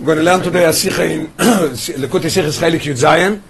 We're going to learn today a Sikha in Lekuti Sikha Chelik Yud Zayin,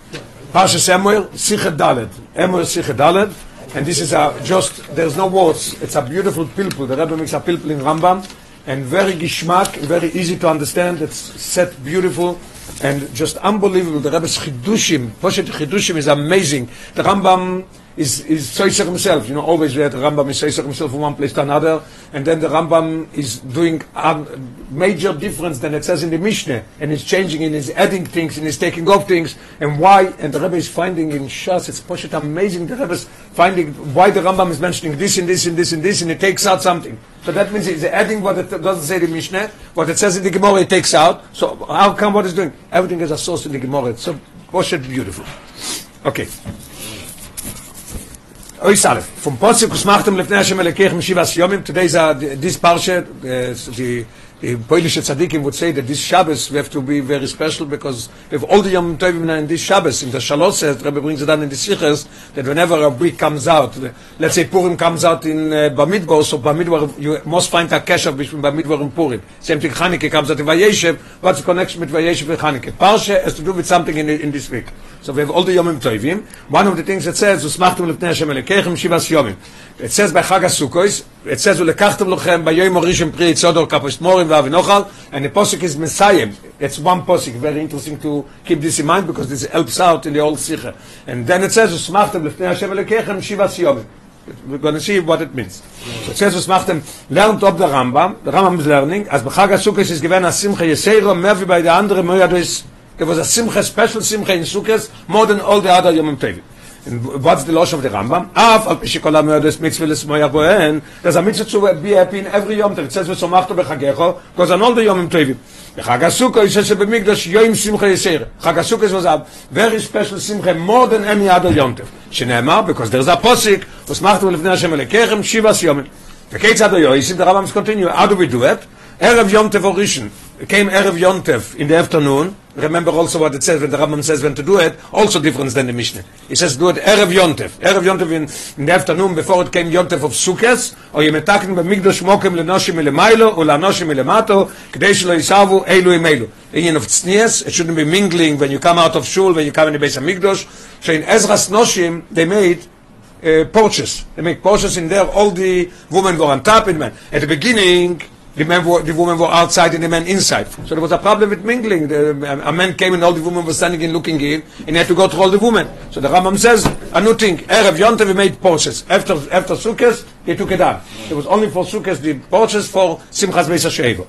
Parsha Samuel, Sikha Dalet. Samuel Sikha Dalet. And this is a just, there's no words. It's a beautiful pilpul. The Rebbe makes a pilpul in Rambam. And very gishmak, very easy to understand. It's set beautiful and just unbelievable. The Rebbe's Chidushim, Poshet Chidushim is amazing. The Rambam is is himself. You know, always we had Rambam is Soiser himself from one place to another, and then the Rambam is doing a major difference than it says in the Mishnah, and he's changing and he's adding things and he's taking off things, and why? And the Rebbe is finding in Shas, it's Poshet amazing. The Rebbe is finding why the Rambam is mentioning this and this and this and this, and it takes out something. So that means he's adding what it doesn't say in the Mishnah, what it says in the Gemara, it takes out. So how come what it's doing? Everything is a source in the Gemara. It's so Poshet beautiful. Okay. Oy Salef, from Posuk usmachtem lefnei Hashem elekechem shivas yomim, today's uh, this parsha, uh, the Polish tzaddikim would say that this Shabbos we have to be very special because we have all the Yom Tovim in this Shabbos. In the Shalos Rebbe brings it down in the Sichers, that whenever a week comes out, let's say Purim comes out in uh, Bamidbar, so Bamidbar, you must find a kesher between Bamidbar and Purim. Same thing, Chanukah comes out in Vayeshev, what's the connection with Vayeshev and Chanukah? Parsha has to do with something in, in this week. So we have all the Yom Tovim. One of the things it says, Usmachtum lefnei Hashem elekechem shivas yomim. It says by Chag HaSukkos, it says, Ulekachtem lochem bayoyim orishim pri tzodor kapos morim v'avinochal, and the posuk is Messiah. It's one posuk, very interesting to keep this in mind because this helps out in the old Sikha. And then it says, Usmachtem lefnei Hashem elekechem shivas yomim. We're going to see what it means. So it says, Usmachtem, lernt ob der Rambam, the Rambam is learning, as b'chag HaSukkos is given a simcha yeseiro, mehr wie bei der anderen Moyados, there was a simcha, special simcha in Sukkot, more than all the other Yom Tovim. And what's the loss of the Rambam? Af al pishikol ha-meodes mitzvah l'smoyach bohen. There's a mitzvah to be happy in every Yom Tov. It says v'somachto b'chagecho, because on all the Yom Tovim. B'chag HaSukkah, it says שבמקדש יום simcha יסיר. Chag HaSukkah was a very special simcha, more than any other Yom Tov. שנאמר, because there's a posik, וסמכתם לפני השם אלוקיכם שבעה יומים. וכיצד היועסים, the Rambam continue, how do we do it? Erev Yom Tov Orishin. It came Erev Yom Tov in the afternoon. Remember also what it says when the Rambam says when to do it. Also different than the Mishnah. He says do it Erev Yom Tov. Erev Yom Tov in, in the afternoon before it came Yom Tov of Sukkot. Or ימתקן במקדוש מוקם לנושים מלמיילו ולנושים מלמטו כדי שלא יישאבו אלו עם אלו. Union of tznias, it shouldn't be mingling when you come out of shul, when you come in the base of Mikdosh. So in Ezra's Noshim, they made uh, porches. They make porches in there. All the women were on top. In man. At the beginning, the men were, the women were outside and the men inside. So there was a problem with mingling. The, a man came and all the women were standing and looking in, and he had to go to all the women. So the Rambam says, a new thing, Erev Yontev, we made porches. After, after Sukkot, they took it down. It was only for Sukkot, the porches for Simchas Beis HaShevo.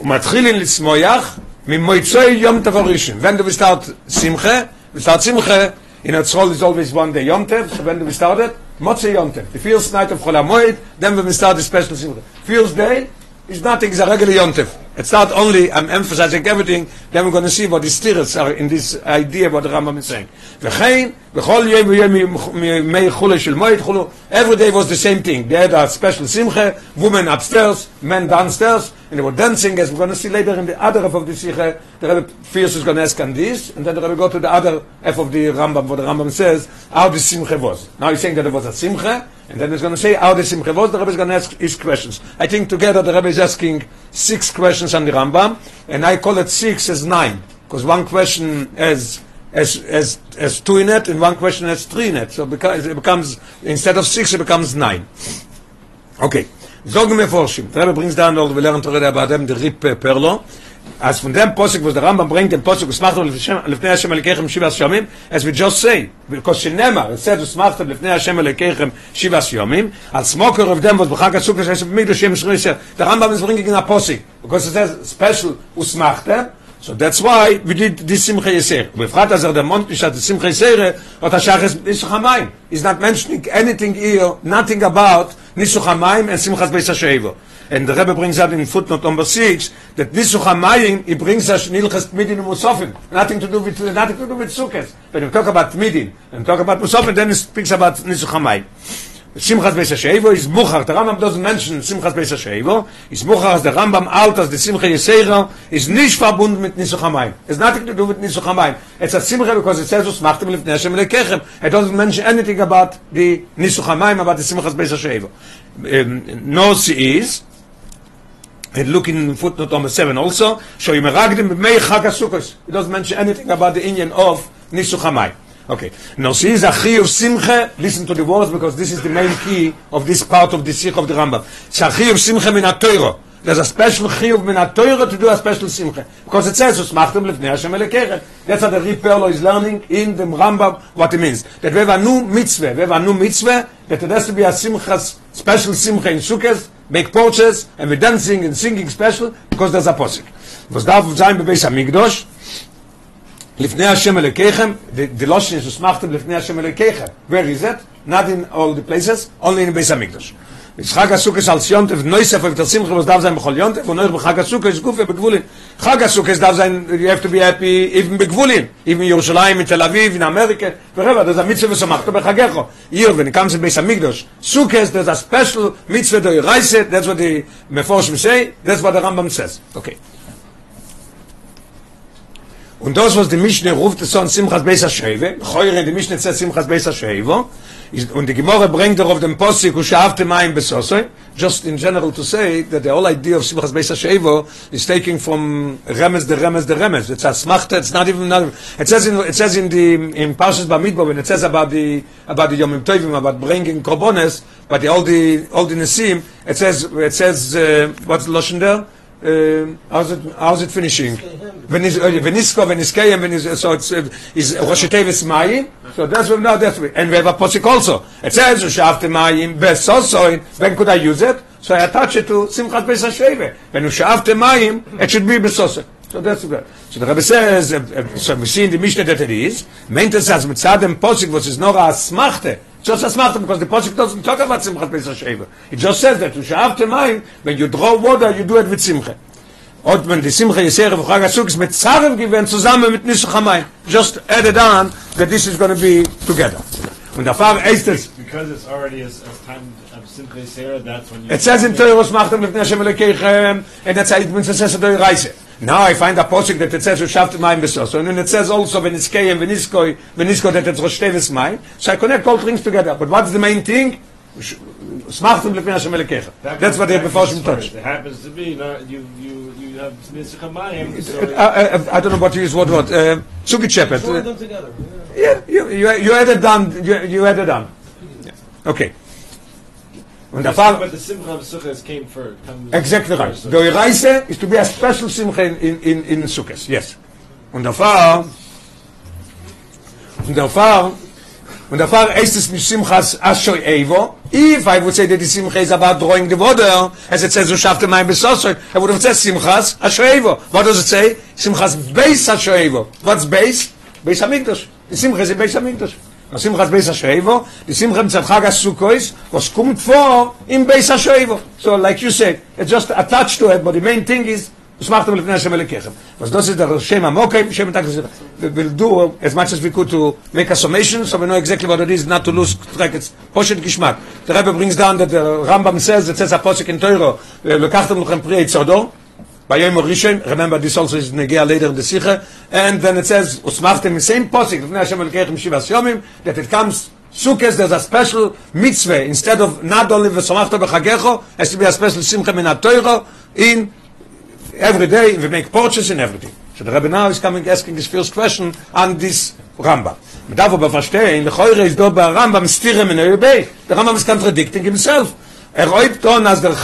ומתחילין לצמויח ממויצוי יום טב When do we start Simcha? We start Simcha, in Atzrol is always one day Yom Tev, so when do we start it? Motze Yom Tev, the first night of Chol HaMoed, then we start the special Simcha. First day, is nothing, it's a regular Yom Tev. It's not only, I'm emphasizing everything, then we're going to see what the steers are in this idea what the Rambam is saying. וכן, בכל יום ויום מימי חולה של מועד חולו, every day was the same thing. They had a special simcha, women upstairs, men downstairs, and they were dancing, as we're going to see later in the other half of the simcha, the Rebbe first is going to ask on this, and then the Rebbe go to the other half of the Rambam, where the Rambam says how the simcha was. Now he's saying that it was a simcha, and then he's going to say how the simcha was, the Rebbe is going to ask his questions. I think together the Rebbe is asking six questions on the Rambam, and I call it six as nine, because one question has as as as two in it, and one question has three in it. So because it becomes instead of six, it becomes nine. Okay. Mir forschen. Der Rebbe brings down all the lernen Torah about them the Rip Perlo. As von dem Posuk, was der Rambam bringt, den macht er lefnei Hashem elekechem shivas yomim, as we just say, because Shinemar, it said, was macht er lefnei Hashem elekechem shivas yomim, al smoker of them, was b'chag HaSukkot, says, b'migdosh yem shroisha, the Rambam is bringing a Posuk, because it says, special, usmachtem, so that's why we did this Simcha Yeser. Befrat as er der Mond nicht hat Simcha Yeser, hat er Shachas Nisuch HaMayim. He's not mentioning anything here, nothing about Nisuch HaMayim and Simchas Beis HaShevo. And the Rebbe brings out in footnote number six that Nisuch HaMayim, he brings us Nilchas Tmidin and Musofim. Nothing to do with, nothing to do with Sukkot. When we talk about Tmidin and talk about Musofim, then he speaks about Nisuch HaMayim. Simchas Beis HaShevo is Muchar. The Rambam doesn't mention Simchas Beis HaShevo. Is Muchar as the Rambam as the Simcha Yisera is nicht verbunden mit Nisuch HaMayim. It's nothing to do with Nisuch HaMayim. It's a Simcha because it says Usmachtem Lefnei Hashem Lekechem. It doesn't mention anything about the Nisuch HaMayim, about the Simchas Beis HaShevo. Um, no, she is. and look in footnote number 7 also show you meragdim b'mei chag ha-sukkos it doesn't mention anything about the Indian of Nisuch HaMai Okay. Now see the chi of simcha. Listen to the words because this is the main key of this part of the sikh of the Rambam. Chi of simcha min ha There's a special chi of min ha to do a special simcha. Because it says, Usmachtem lefnei Hashem elekechet. That's what the Rip Perlo is learning in the Rambam what it means. That we have a new mitzvah. We have a new mitzvah that it has to be a simcha, special simcha in Sukkot, make porches, and we dancing and singing special because there's a posik. Was darf sein bei Beis HaMikdosh, לפני השם אלוקיכם, the lotion is usmachtem לפני השם אלוקיכם. Where is it? Not in all the places, only in בייס המקדוש. חג הסוכס על סיונטב נויסף ובתר שמחה וסדב זין בכל יונטב ונויך בחג הסוכס גופה בגבולין חג הסוכס דב זין you have to be happy even בגבולין even ירושלים מתל אביב in אמריקה ורבע there's a mitzvah ושמחת בחגךו here when it comes to בייס המקדוש סוכס there's a special mitzvah דוי רייסת that's what the מפורשים say that's what the Rambam says okay Und das was die Mischne ruft es son Simchas Beisa Sheve, khoyre die Mischne zet Simchas Beisa Sheve, und die Gemore bringt doch auf dem Posik und schafte mein Besosse, just in general to say that the whole idea of Simchas Beisa Sheve is taking from Remes the Remes the Remes. It's a smacht it's not even not, it says in it says in the in Parshas Bamidbar when it says about the about the Yom Tovim about bringing korbanos, but the all the all the Nesim, it says it says uh, what's the lotion there? Uh, how's it how's it finishing? When is when is when is kayem when is so it's uh, is rosh teves mai so that's what now that's and we have a posik also. It says shafte mai be so so when could i use it so i attach it to simchat besa sheve when you shafte mai it should be be so that's good. So the rabbi says uh, so we see in the mishnah that it is. Meant it as mit posik was is noch a smachte just as matter because the posik doesn't talk about simchat besa sheva it just says that you have to mind when you draw water you do it with simcha. Und wenn die simcha yesere von chag asuk is mit zarem gewen zusammen mit nisuch hamay just add it on that this is going to be together. Und da fahr ist es because it's already as, as time of simcha yesere that's when you it says in was macht mit neshem lekechem and that's how it when it says the reise Now I find a posik that it says you schaft mein besos. And it says also when it's kei and when it's koi, when it's koi that it's rosteves mein. So I connect all things together. But what's the main thing? Smacht um lefnei Hashem elekecha. That's what they have before touch. It happens to be, not, you, you, you have Nitzach HaMayim, so... I, I, I don't know what you use, what, what, uh, Sugi Chepet. Join them together. Yeah, you, you, you had it done, you, you had it done. Okay. Der Fall, But the Simcha of Sukkot came first. Exactly right. The Reise is to be a special simcha in, in, in, in Sukkot, yes. Und der Fall, und der Fall, und der Fall ist es nicht Simchas Ashoy Evo. If I would say that the Simcha is about drawing the water, as it says, so schaffte mein Besosoy, I would have said Simchas Ashoy Evo. What does it say? Simchas Beis Ashoy Evo. What's Beis? Beis HaMikdash. The Simcha is Beis HaMikdash. The Simchas Beis Ashoy Evo, the Simcha Mitzad Chag HaSukkois, was kommt vor in Beis Ashoy Evo. So like you say, it's just attached to it, but the main thing is, ושמחתם לפני השם אלוקיכם. אז this is the שם המוקם, שם תק We'll do as much as we could to make a summation, so we know exactly what it is, not to lose track. It's poshet geschmack. The Rebbe brings down that the Rambam says, it says a posik in Teuro, לקחתם לכם פרי by Yom Rishon, remember this also is Negeah later in the Sikha, and then it says, Usmachtem, the same posik, Lefnei Hashem Elkeichem Shivas Yomim, that it comes, Sukkot, there's a special mitzvah, instead of not only V'somachta B'chagecho, has to be a special Simcha Min in every day, If we make purchases and everything. So the Rebbe now is coming, asking this first question on this Rambam. Man darf aber verstehen, lechoire ist doch Rambam stirre min oibei. Der Rambam is contradicting himself. Er oibt on as der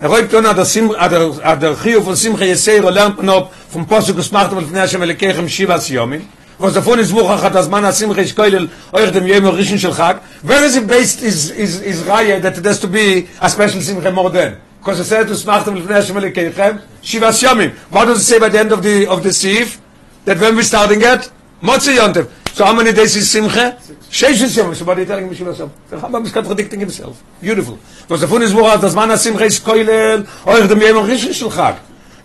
Er räubt as der Sim der der Chiyuv von Simche Yesero lernt man ob vom Posuk gesmacht und von Hashem Elekechem Shivas Yomim. was davon ist Woche hat das Mann Simche ich keulel euch dem Yom Rishon shel Chag. Where is it based is is is Raya that it to be a special Simche more than because says to smachtem lifnei Hashem Elekechem Shivas Yomim. What does it say by the end of the of the Sif? That when we starting at Motzi Yontev. So how many days is Simcha? Sheish Yom. So what are you telling me Shivas Yom? The Rambam is contradicting himself. Beautiful. Was davon ist Woche hat das Mann Simche ich keulel euch dem Yom Rishon shel Chag.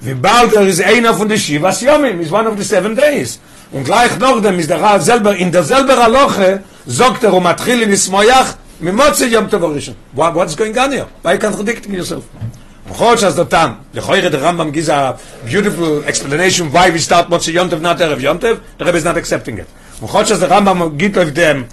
ובאלדר ist einer von den Shivas Yomim, is one of the seven days. Und gleich noch dem ist der Rat selber, in der selber Aloche, sagt er, um atchil in Ismoyach, ממוצא יום טוב הראשון. What, what's going on here? Why are you contradicting yourself? בכל שאז דתם, לכוירי the Rambam gives a beautiful explanation why we start מוצא יום טוב, not ערב יום טוב, the Rebbe is not accepting it. Uchodź az a Rambam gibt auf dem,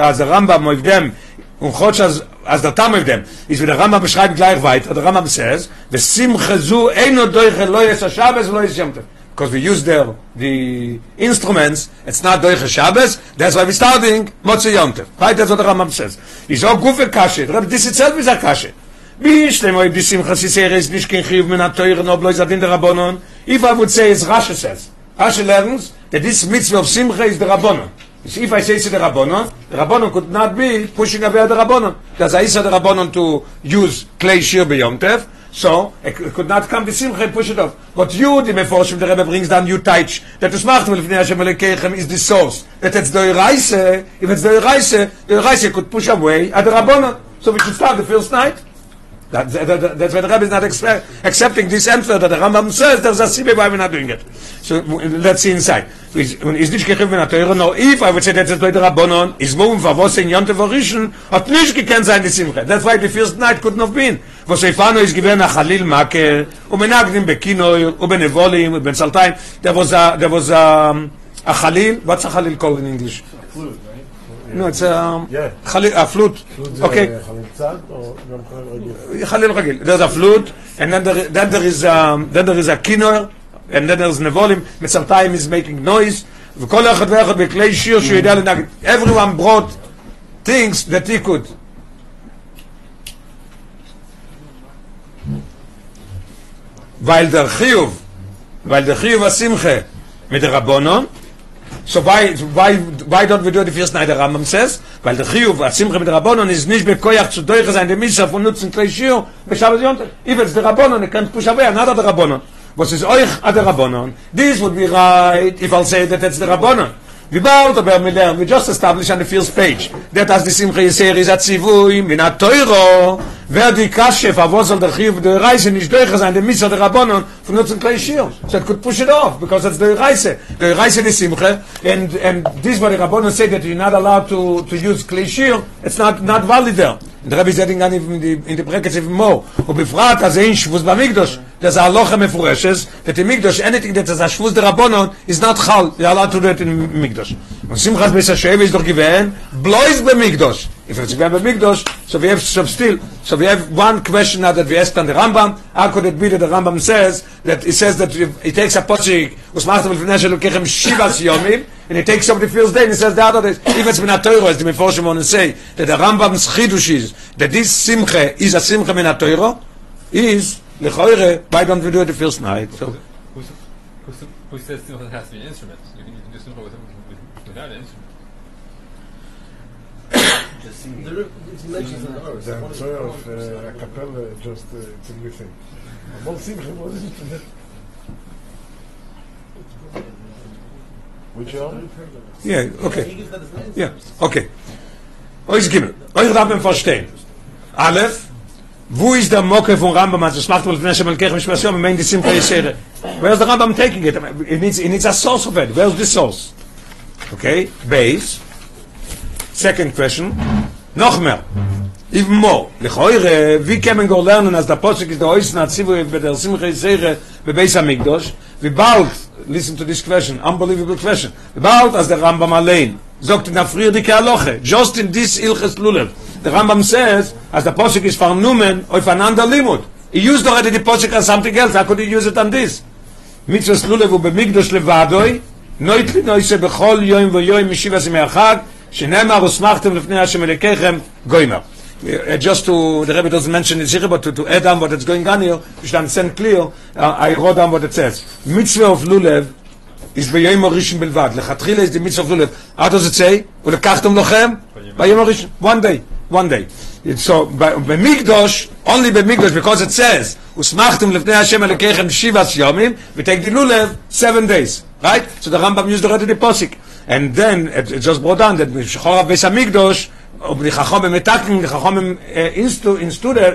als Rambam auf dem, uchodź az, az der Tam auf dem, ist wie der Rambam beschreibt gleich Rambam says, וsimcha zu eino doiche lo a Shabbos. Because we use the, the instruments, it's not doiche Shabbos, that's why we're starting Motze Yomtev. Right, that's what the Rambam says. Is auch gufe kashe, Rabbi, this itself is a kashe. Bish dem oi bisim chasiseres, bish kin chiv min ha teure, no blois adin der Rabbonon. If I would say, it's Rashi says. Rashi learns that this mitzvah of Simcha is the Rabbonon. So if I say it's the Rabbonon, the Rabbonon could not be pushing away the Rabbonon. There's a Isa the Rabbonon to use clay shir beyom tev, so it could not come to Simcha and push it off. But you, the Meforshim, the Rebbe brings down you teach that the Smachtem of Lefnei Hashem Elekechem is the source. That it's the Reise, if it's the Reise, the Reise could push away at the Rabbonon. So we should start the first night. That, that, that, that's why the Rebbe is not expe- accepting this answer that the Rambam says there's a sibbe why we're not doing it. So let's see inside. Is is nicht gechiv in der Teure, no if I would say that's the Rabbonon, is moving for was in Yonte Vorischen, hat nicht gekannt sein die Simche. That's why the first night couldn't have been. Was Seifano is given a Khalil Makel, und menagdim bekino, und benevolim, und ben Saltaim. There was a, there was a, a Khalil, what's a Khalil called in English? Flute, a, Yeah. Khalil, a flute. Okay. חליל צד או גם חליל רגיל? Ragil. There's a flute, and then there, then there is um, then there is a kinor, and then there's nevolim. Mitzaltayim is making noise. וכל אחד ואחד בכלי שיר שהוא יודע לנגן. Everyone brought things that he could. weil der חיוב, weil der חיוב השמחה מדרבנון, So why why why don't we do the first night the Rambam says? Weil der Chiyuv Asimcha mit der Rabbonon ist nicht bekoyach zu durch sein der Mischa von nutzen klei Shir beshabbos Yom Tov. If it's the Rabbonon, it can't push away another the Rabbonon. Was is euch the Rabbonon? This would be right if I'll say that it's the Rabbonon. Wir lernen, we just established on the first page that as the Simcha Yisrael is a tzivui min a Teuro wer die Kashe verwos soll der Chiyuv der Reise nicht durch sein der Mischa der Rabbonon von nutzen klei Shir. So it could push it off because it's the Reise. The Reise is Simcha and and this what the Rabbonon say that you're not allowed to to use klei Shir. It's not not valid there. And the Rebbe said in in the in the brackets even more. Und befragt as ein Shvus b'Mikdosh. There's a locha mefureshes that in Mikdosh anything that is a Shvus der Rabbonon is not chal. You're allowed to do it in Mikdosh. Und Simchas Beis Hashem is doch gewähn blois b'Mikdosh. If it's gewähn b'Mikdosh, so we have so still so we have one question now that we asked on the Rambam. How could it be that the Rambam says that he says that he takes a pochik usmachtem shel kechem shivas yomim and he takes up the first day and he says the other days if it's minat Torah as the Meforshim want to say that the Rambam's chidush is that this simcha is a simcha minat Torah is lechoire why don't we do it the first night so who says Simcha has to be an instrument? You can, you can do Simcha with, singing. The look, it's in the eh, a cappella, just uh, it's a new thing. Well, Which one? Yeah, okay. Yeah, okay. Euch Gimmel. Euch darf man verstehen. Aleph, wo ist der Mocke von Rambam, als er schlacht wohl Fnesche Melkech Mishmasio, im Main die Simcha Yeshere? Where is the Rambam taking it? It needs, it needs a source of it. Where is this source? Okay, base. Second question. Noch mehr. Even more. Lechoire, wie kann man go lernen, als der Posik ist der Oisna, Zivu, bei der Simcha Yisere, bei Beis HaMikdosh, wie bald, listen to this question, unbelievable question, wie bald, als der Rambam allein, sagt in der Friedrike Aloche, just in this Ilches Lulev, the Rambam says, as the Posik is vernommen, auf einander Limud. He used already the Posik on something else, how could he use it on this? מצווה סלולב ובמקדוש לבדוי, נויטלי נויסה בכל יום ויום משיבה ימי החג, שנאמר וסמכתם לפני השם אלוקיכם גוימר. Uh, just to, the Rebbe doesn't mention it here, but to, to add on what is going on here, we should understand clear, uh, I wrote down what it says. Mitzvah of Lulev is ביום הראשון בלבד. לכתחילה is the mitzvah of Lulev. How does it say? ולקחתם לכם? ביום הראשון. One day. One day. It's so, ב- במקדוש, only במקדוש, because it says, וסמכתם לפני השם אלוקיכם שבעת יומים, ותake the Lulev seven days. Right? So the Rambam used already the posik. And then, it, it just brought down that שחור הביס המקדוש, ובחכום מתקנים, לחכום instituted,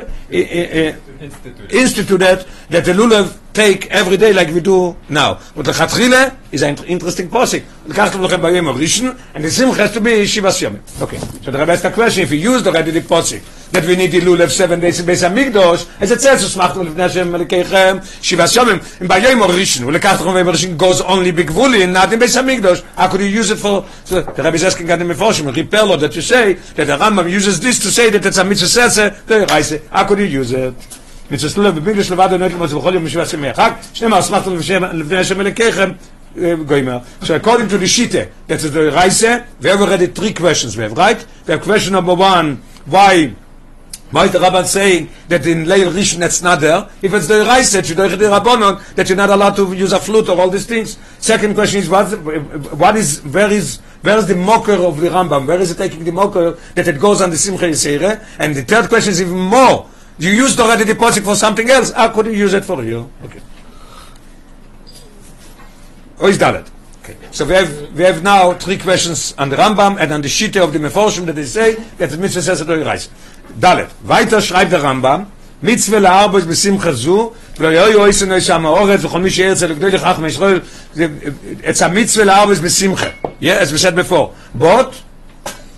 Institute. instituted that the lulav take every day like we do now. But the Chatchile is an interesting posik. The custom of Rabbi Rishon, and the Simch has to be Shiva Yomim. Okay, so the Rabbi asked the question, if you used already the posik, that we need the Lulav seven days in Beis HaMikdosh, as er it says, Usmachtum Lefnei Hashem Melekechem, Shiva Yomim, and by Yom Rishon, the custom of Rabbi Rishon goes only Begvuli, and not in Beis HaMikdosh. How could you use it for, so the Rabbi is asking the in Mefoshim, Ripello, that you say, that the Rambam uses this to say that it's a mitzvah, the Reise, how could you use it? Shem le shem le kechem goimer so according to the shite that is the reise we have already three questions we have right? We have question number 1 why why the rabban saying that in leil rishon it's not there? If it's the reise you do the rabbanon that you're not allowed to use a flute or all these things. Second question is what what is where is where is the mocker of the rambam? Where is it taking the mocker that it goes on the simcha yisere and the third question is even more you used already the posik for something else. How could you use it for you? Okay. Or is that it? Okay. So we have we have now three questions on the Rambam and on the sheet of the Meforshim that they say that the mitzvah says it reis. Dalet. Weiter schreibt der Rambam. מצווה לארבע בשמחה זו, ולא יהיו יסנו שם האורץ, וכל מי שירצה לגדול לכך מישראל, it's a mitzvah לארבע בשמחה. Yeah, as we said before. But,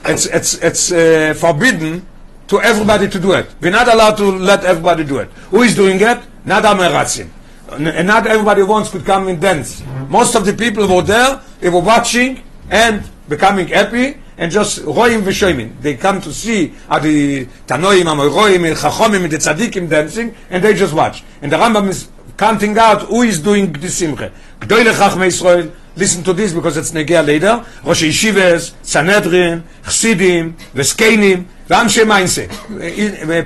it's, it's, it's uh, forbidden to everybody to do it. We're not allowed to let everybody do it. Who is doing it? Not Ameratzim. And not everybody wants to come and dance. Most of the people were there, they were watching and becoming happy and just roim v'shoimin. They come to see the Tanoim, Amoyroim, and Chachomim, the Tzadikim dancing, and they just watch. And the Rambam is counting out who is doing the Simcha. Gdoile Chachmei Israel, listen to this because it's Negea later. Rosh Yeshivas, Sanhedrin, Chassidim, Veskenim, ואנשי מיינסה,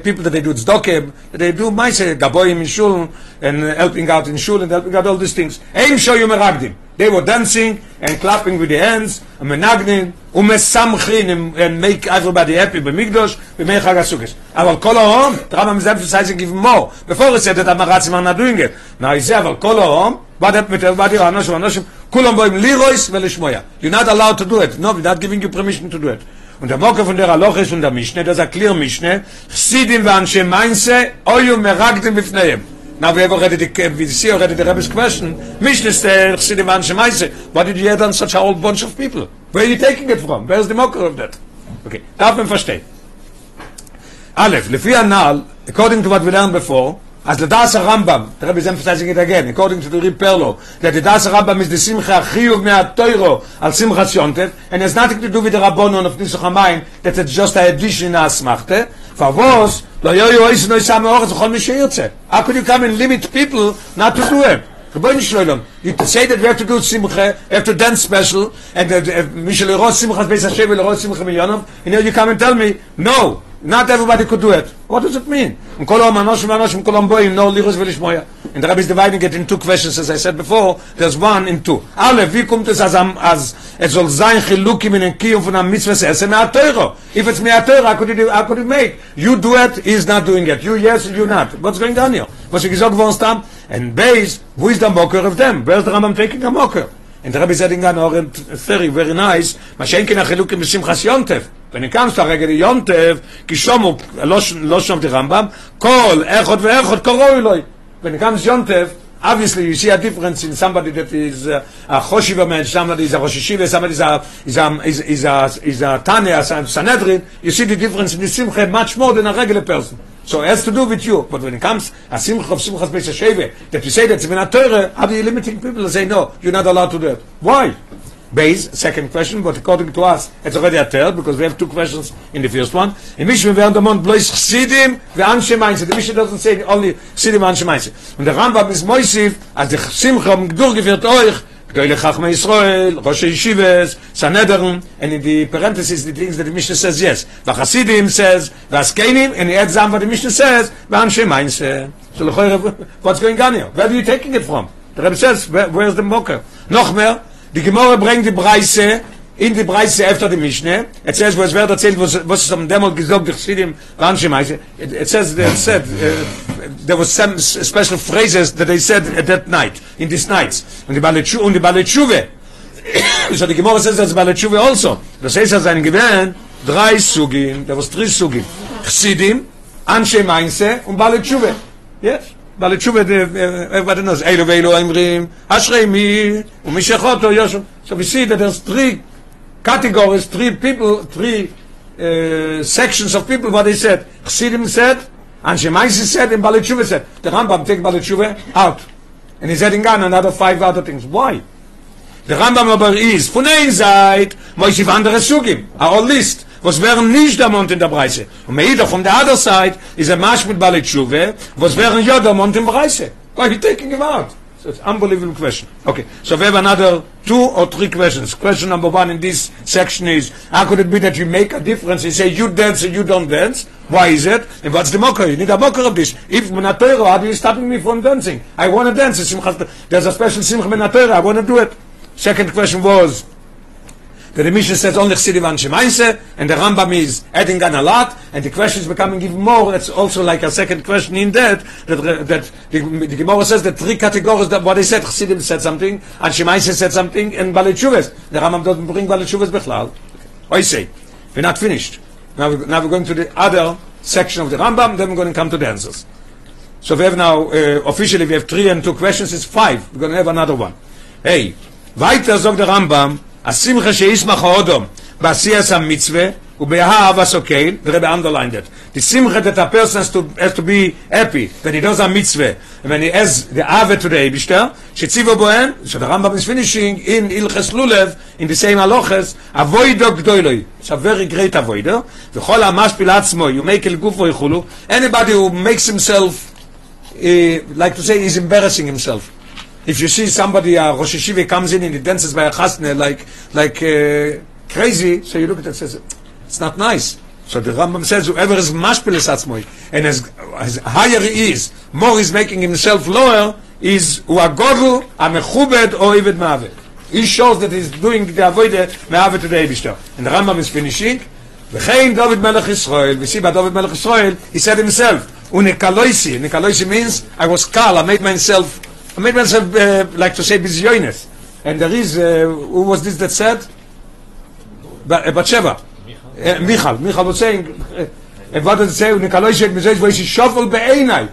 people that they do tzdokem, that they do מיינסה, גבויים in shul, and helping out in shul, and helping out all these things. הם שויו מרקדים. They were dancing and clapping with the hands, and מנגנים, ומסמכים, and make everybody happy במקדוש, בימי חג הסוכס. אבל כל ההום, the Rambam is emphasizing even more. Before he said that המרצים are not doing it. Now he said, אבל כל ההום, what happened with everybody, אנשים, אנשים, כולם באים לירויס ולשמוע. You're not allowed to do it. No, we're not giving you permission to do it. und der Mokke von der Aloch ist und der Mischne, das erklärt Mischne, Chsidim wa Anshe Mainze, oyu meragdim bifneim. Now we have already the, we see already the Rebbe's question, Mischne ist der Chsidim wa Anshe Mainze, why did you have such a whole bunch of people? Where are you taking it from? Where's the Mokke of that? Okay, darf man verstehen. Aleph, lefi anal, according to what we learned before, as the Das Rambam, the Rebbe is emphasizing it again, according to the Rib Perlo, that the Das Rambam is the Simcha Chiyuv Mea Toiro al Simcha Siontev, and has nothing to do with the Rabbonon of Nisuch HaMayim, that it's just a addition in Asmachte. For was, lo yo yo no mi. How could you come and limit people not to do it? Rabbeinu Shloilom, you say that we have to do Simcha, we have to dance special, and uh, Mishal Eros Simcha Beis Hashem Simcha Milyonov, and you come and tell me, no, not everybody could do it. What does it mean? And kol amanoshim anoshim kol amboim no lichos velishmoya. And the Rabbi is dividing it in two questions, as I said before. There's one in two. Ale, wie kommt es as, am, as es soll sein chilukim in den kiyum von am mitzvah esse mea teuro? If it's mea teuro, how could, you, how could you make? You do it, he's not doing it. You yes, you not. What's going on here? Was ich gesagt worden stam? And base, who is the mocker of them? Where's the Rambam taking a mocker? And the Rabbi said in Gan Oren, very, very nice, מה שאין כן החילוקים בשמחס יונטב. When it comes to הרגל יונטב, כי שומו, לא, לא שומתי רמב"ם, כל אחד ואחד קרוא אלוהי. When it comes יונטב, obviously you see a difference in somebody that is uh, a choshiva man, somebody is a Rosh Hashiva, somebody is a, is a, is, is a, is a Tanya, a Sanhedrin, you see the difference in the Simcha much more than a regular person. So it has to do with you. But when it comes a Simcha of Simchas Beis HaSheve, that you say that's in a Torah, how are you limiting people to say, no, you're not allowed to do it? Why? Base, second question, but according to us, it's already a third, because we have two questions in the first one. In Mishmah, we undermont blois Chsidim ve'anshe Mainze. The Mishmah doesn't say only Chsidim ve'anshe Mainze. Und der Rambam ist Moisiv, als der Simcha um Gdur geführt euch, Gdoile Chachmei Yisrael, Rosh Yeshivas, Sanhedrin, and in the parentheses, the things that the Mishnah says, yes. The V'chasidim says, v'askenim, and he adds what the Mishnah says, v'anshe Mainze. So, what's going on here? Where are you taking it from? The Rebbe says, where, where's the mocker? Noch mehr, Die Gemorre bringt die Preise in die Preise after the Mishnah. It says was wer erzählt was was zum Demo gesagt ich sehe im Ranche meise. Says they said uh, there was some special phrases that they said at that night in these nights. Und die Balechu und die Balechuve. So die Gemorre says that's Balechuve also. Das heißt ja sein gewern drei Sugim, there was three Sugim. Chsidim, Anshe Mainse und Balechuve. Yes. Balitshuva, uh, everybody knows, Elu Veilu Imrim, Ashrei Mi, Umishechoto Yoshua. So we see that there's three categories, three people, three uh, sections of people, what they said. Chassidim said, Anshe Maisi said, and Balitshuva said. The Rambam take Balitshuva out. And he's adding on another five other things. Why? The Rambam aber ist, von ein Seite, Moishe andere Sugim, all list, was wären nicht der Mond in der Breise. Und Meida von der other side is a Mash mit Balit Shuve, was wären ja der Mond in der Breise. Why you taking him out? So it's unbelievable question. Okay, so we have another two or three questions. Question number one in this section is, how could it be that you make a difference and say you dance and you don't dance? Why is it? And what's the mocker? You need a mocker of this. If Menatoro, how are you stopping me from dancing? I want to dance. There's a special Simcha Menatoro. I want to do it. Second question was, the Mishnah says only Chsidim and Shemaise, and the Rambam is adding on a lot, and the question is becoming even more. It's also like a second question in that, that, that the, the Gemara says that three categories, that what they said, Chsidim said something, and Shemaise said something, and Balitshuves. The Rambam doesn't bring Balitshuves Bechlal. I say, we're not finished. Now, we, now we're going to the other section of the Rambam, then we're going to come to the answers. So we have now, uh, officially we have three and two questions, it's five. We're going to have another one. Hey, weiter sagt der Rambam, השמחה שישמח האודום בעשייס המצווה ובאהב הסוקל, Rebbe underlined it. The simcha that a person has to, has to be happy when he does a mitzvah, when he has the ave to the Eibishter, שציבו בוהם, the Rambam is finishing in Ilches Lulev, in the same halachas, avoido gdoiloi. It's a very great avoido. וכל המשפיל עצמו, you make el gufo יכולו, anybody who makes himself, uh, like to say, he's embarrassing himself. If you see somebody, uh, Rosh Hashiva comes in and he dances by a chasne like, like uh, crazy, so you look at it and says, it's not nice. So the Rambam says, whoever is mashpilis atzmoi, and as, as higher he is, more he's making himself lower, is uagoru, amechubed, or even ma'avet. He shows that he's doing the avoide ma'avet to the Eibishter. And the Rambam is finishing, וכן דוד מלך ישראל, we see by David Melech Israel, he said himself, unikaloisi, nikaloisi means, I was kal, I made myself I made myself uh, like to say bizyoines. And there is, uh, who was this that said? Uh, Batsheva. Uh, Michal. Michal was saying, and what does it say? Nikolai said, "Mizayis v'yish shovel be'enai."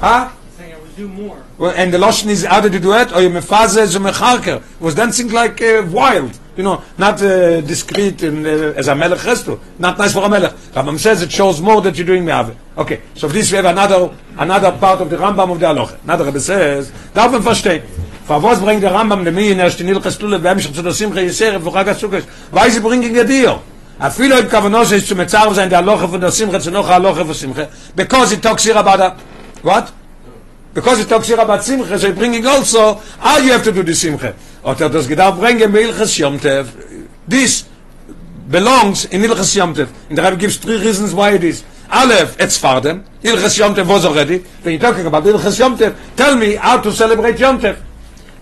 Huh? Saying I would do more. Well, and the Lashon is how did you do it? Or you mefaze a mecharker. Was dancing like uh, wild. You know, not uh, discreet and, uh, as a melech has to. Not nice for a melech. Rambam says it shows more that you're doing me'ave. Okay, so this we have another another part of the Rambam of the Aloche. Another Rebbe says, darf man verstehen. Für was bringt der Rambam dem Mien erst in Ilches Tule beim sich zu der Simcha Yisere für Chag HaSukkos? Weil sie bringen ihr dir. אפילו אם כוונו שיש zu מצער sein der Aloche von der Simcha zu noch Aloche von Simcha. Because it talks here about that. What? Because it talks here about simcha, so bringing also how you have to do the simcha. Or er das gedacht bringen. This belongs in Ilches Yom Tev. In the Rebbe gives three reasons why it is. Aleph, it's Fardem. Ilches Yom Tev was already. When you're talking about Ilches Yom tell me how to celebrate Yom.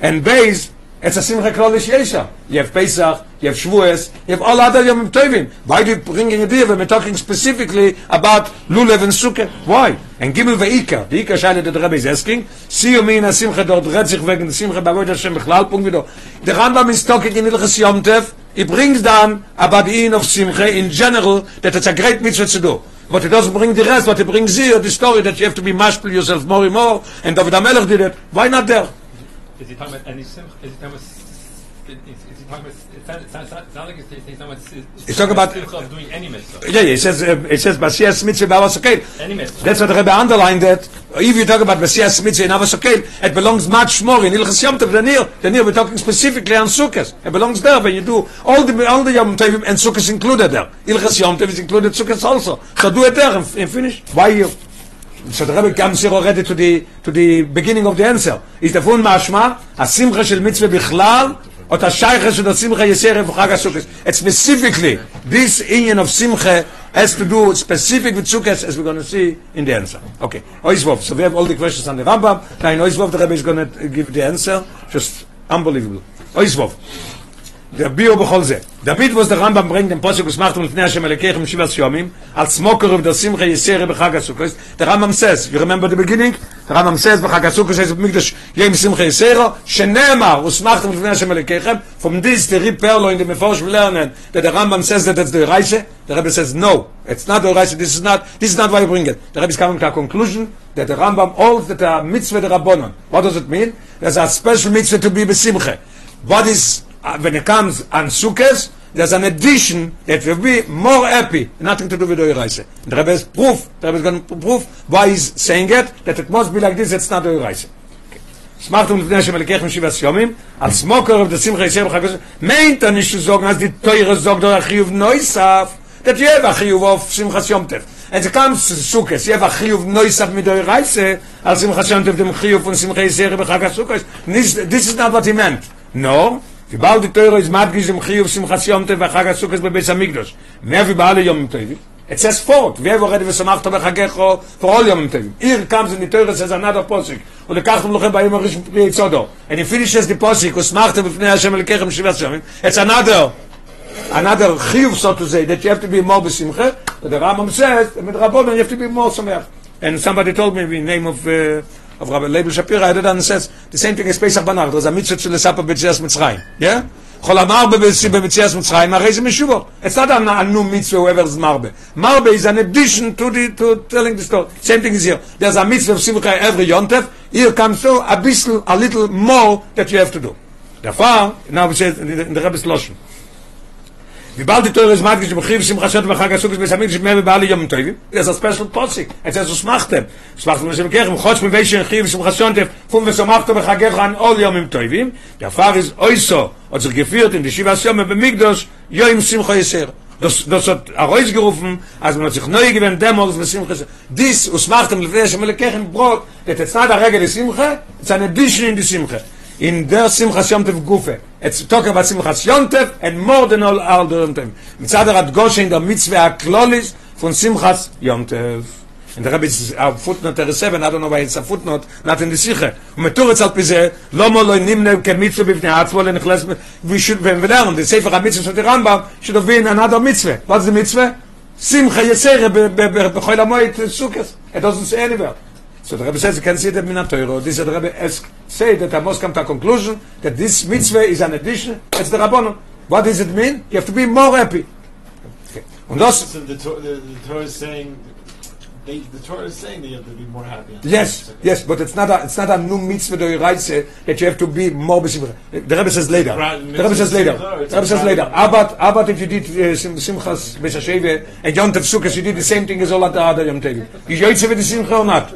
And base, it's a Simcha Klolish Yesha. You have Pesach, you have Shavuos, you have all other Yom Tovim. Why do you bring in a deal when we're talking specifically about Lulev and Sukkah? Why? And Gimel ve'Ika. The Ika Shaila that the Rebbe is asking, see you mean a Simcha dort wegen der Simcha Wort Hashem Bechlal, Punkt wieder. The Rambam is talking in Ilches Yom Tev, he brings down about the of Simcha in general, that it's a great mitzvah to do. But it doesn't bring the rest, but it brings here the story that you have to be mashpil yourself more and more, and David HaMelech did it. Why not there? Is he talking about any simcha? Is he talking about? Is talking about? Doing any mitzvah. Yeah, yeah, it says, uh, it says, Messias Mitzvah Okel. Any mitzvah. That's what the Rebbe underlined that. If you talk about Messias Mitzvah in Okel, it belongs much more in Ilchas Yom Tov than here. Than here, we're talking specifically on Sukkot. It belongs there when you do all the, all the Yom Tovim and Sukkot included there. Ilchas Yom Tov is included Sukkot also. So do it there and, and finish. Why you? So the Rebbe comes here already to the, to the beginning of the answer. Is the fun mashma, השמחה של מצווה בכלל, או את השייכה של השמחה יסר בחג הסוכס. It's specifically, this union of simcha has to do specific with sukkahs, as we're going to see in the answer. Okay, Oizvov. So we have all the questions on the Rambam. Now in Oizvov, the Rebbe is going to give the answer. Just unbelievable. Oizvov. der bio bechol ze david was der rambam bringt den posuk was macht und fnea shem lekechem shivas yomim al smoker of der simcha yisere bechag asukos der rambam says you remember the beginning? der rambam says bechag asukos says mikdash yem simcha yisere shenema was macht und fnea shem lekechem from this the reperlo in the mefosh lernen that the rambam says that that's the reise the rabbi says no it's not the reise this is not this is not why you bring it. the rabbi is coming to a conclusion that the rambam holds that a mitzvah the rabbonon what does it mean? There's a special mitzvah to be besimcha what is uh, when it comes on Sukkot? There's an addition that will be more happy, nothing to do with the Reise. The Rebbe is proof. The Rebbe is going to prove why he's saying it that it must be like this. It's not the Reise. שמחתם לפני השם אלוקיכם שבעת יומים, על סמוקר of the שמחה ישב בחג הזה, meint er nicht zu sagen, als die teure sagt, der Achiyuv Neusaf, that you have Achiyuv of Simchas Yom Tev. And it comes to Sukkot, you have Achiyuv Neusaf mit der Reise, als Simchas Yom Tev dem Achiyuv von Simcha Yisere בחג הסוכות. This this is not what he meant. No, wie bald die teure ist Madgish im Chiyuv Simchas Yom Tev בחג הסוכות בבית המקדוש. mehr wie bei alle Yom Tev. It says forth, wer wo redet v'samachta b'chagecho for all Yom Tev. Here comes in the Torah says another posik. Und lekachtem lochem b'ayim harish pri Yitzodo. And he finishes the posik, usmachta b'fnei Hashem elikechem shivas yomim. It's another another chiyuv, so to say, that you have to be more b'simcha. But the Rambam says, with Rabbanon, you have to be more sameach. And somebody told me in the name of uh, of Rabbi Leibel Shapira, I did understand the same thing as Pesach Banach. There's a mitzvah to lesapa b'tzias mitzrayim. Yeah? Chol amarbe b'tzias mitzrayim, arei ze meshuvo. It's not a, a new mitzvah, whoever is marbe. Marbe is an addition to the to telling the story. Same thing is here. There's a mitzvah of simcha every yontev. Here comes so a bissel, a little more that you have to do. Therefore, now we say in the, in the Rebbe's Loshen. Vibaldi to les magdish bkhiv sim khashat bkhag asuk bis samir shme be bali yom toyvim. Yes a special posse. Et ezos machtem. Shvach mit shem kher khosh be vay shkhiv sim khashat fun ve shmachto bkhag ran ol yom im toyvim. Ya fariz oyso ot ze gefiert in di shiva shme be migdos yom sim khayser. Dos dos ot a reiz gerufen, als man sich neu gewen dem morgens mit sim khash. Dis us machtem le vay shme le kher in brot, et tsad a regel sim khah, tsane bishrin di sim khah. In der simcha shomtev gufe it's talking about simcha shomtev and more than all other them mitzad der gosh in der mitzvah klolis von simchas yomtev And the rabbi is a footnote der 7 i don't know why it's a footnote not in the turetz alt bize lo mo lo nimne ke mitzvah bifne atzvol in khlas we should we learn the sefer mitzvah von der rambam should have been another mitzvah what's the mitzvah simcha yesere bechol amoyt sukkot it doesn't say anywhere So the Rebbe says you can see that Torah. This is the Rebbe ask, say that I must come to a conclusion that this mitzvah is an addition. It's the Rabbanon. What does it mean? You have to be more happy. Okay. Und das, So the, the, the Torah is saying, they, the Torah is saying that you have to be more happy. yes, yes, but it's not a, it's not a new mitzvah that you write that you have to be more besimcha. The Rebbe says later. The Rebbe says later. The Rebbe says later. But, but if you did uh, Sim- Simchas Beshasheve and Yom Tov Sukkot, you did the same thing as all the other Yom Tov. You yoytze with the Simcha or not?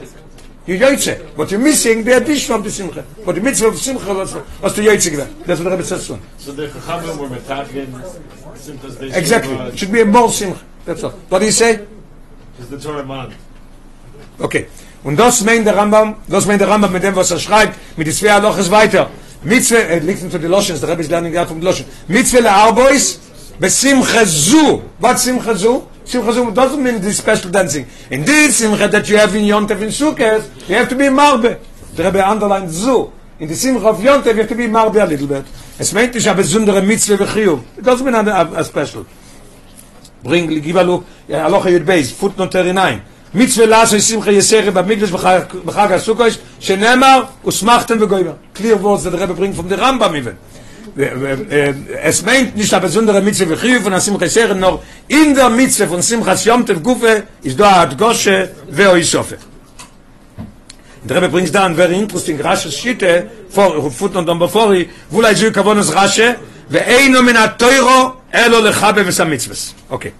You yoytze. But you're missing the addition of the Simcha. But the mitzvah of Simcha was, was the yoytze given. That's what the Rebbe says to him. So the Chachamim were metakin, Exactly. It should be a more Simcha. That's all. What do you say? is the Torah man. Okay. Und das meint der Rambam, das meint der Rambam mit dem, was er schreibt, mit die zwei Loches weiter. Mitzwe, er liegt zu die Loschen, der Rebbe ist lernen gerade vom Loschen. Mitzwe le Arbois, besimcha zu. What simcha zu? Simcha zu doesn't mean this special dancing. In this simcha that you have in Yontev in Sukkot, you have to be marbe. Der Rebbe underlined zu. In the simcha of Yontev, you have to be marbe a little bit. Es meint nicht a besondere Mitzwe vechiyuv. It doesn't mean a, a, a special. bring give a look eh, ja aloch yud base footnote 39 mitzve las es simcha yesere ba migdash b'chag asukos shenemar usmachtem clear words that the Rebbe bring from the Rambam even es meint nicht a besondere mitzve bechiyuv von simcha yesere nor in der mitzve von simcha yomtev gufe is do at goshe ve oisofe Der Rebbe bringt dann very interesting rasche Schitte vor footnote number 40 wo la zu kavonos rasche ואינו מן התוירו אלו לחבה וסמיצבס. אוקיי.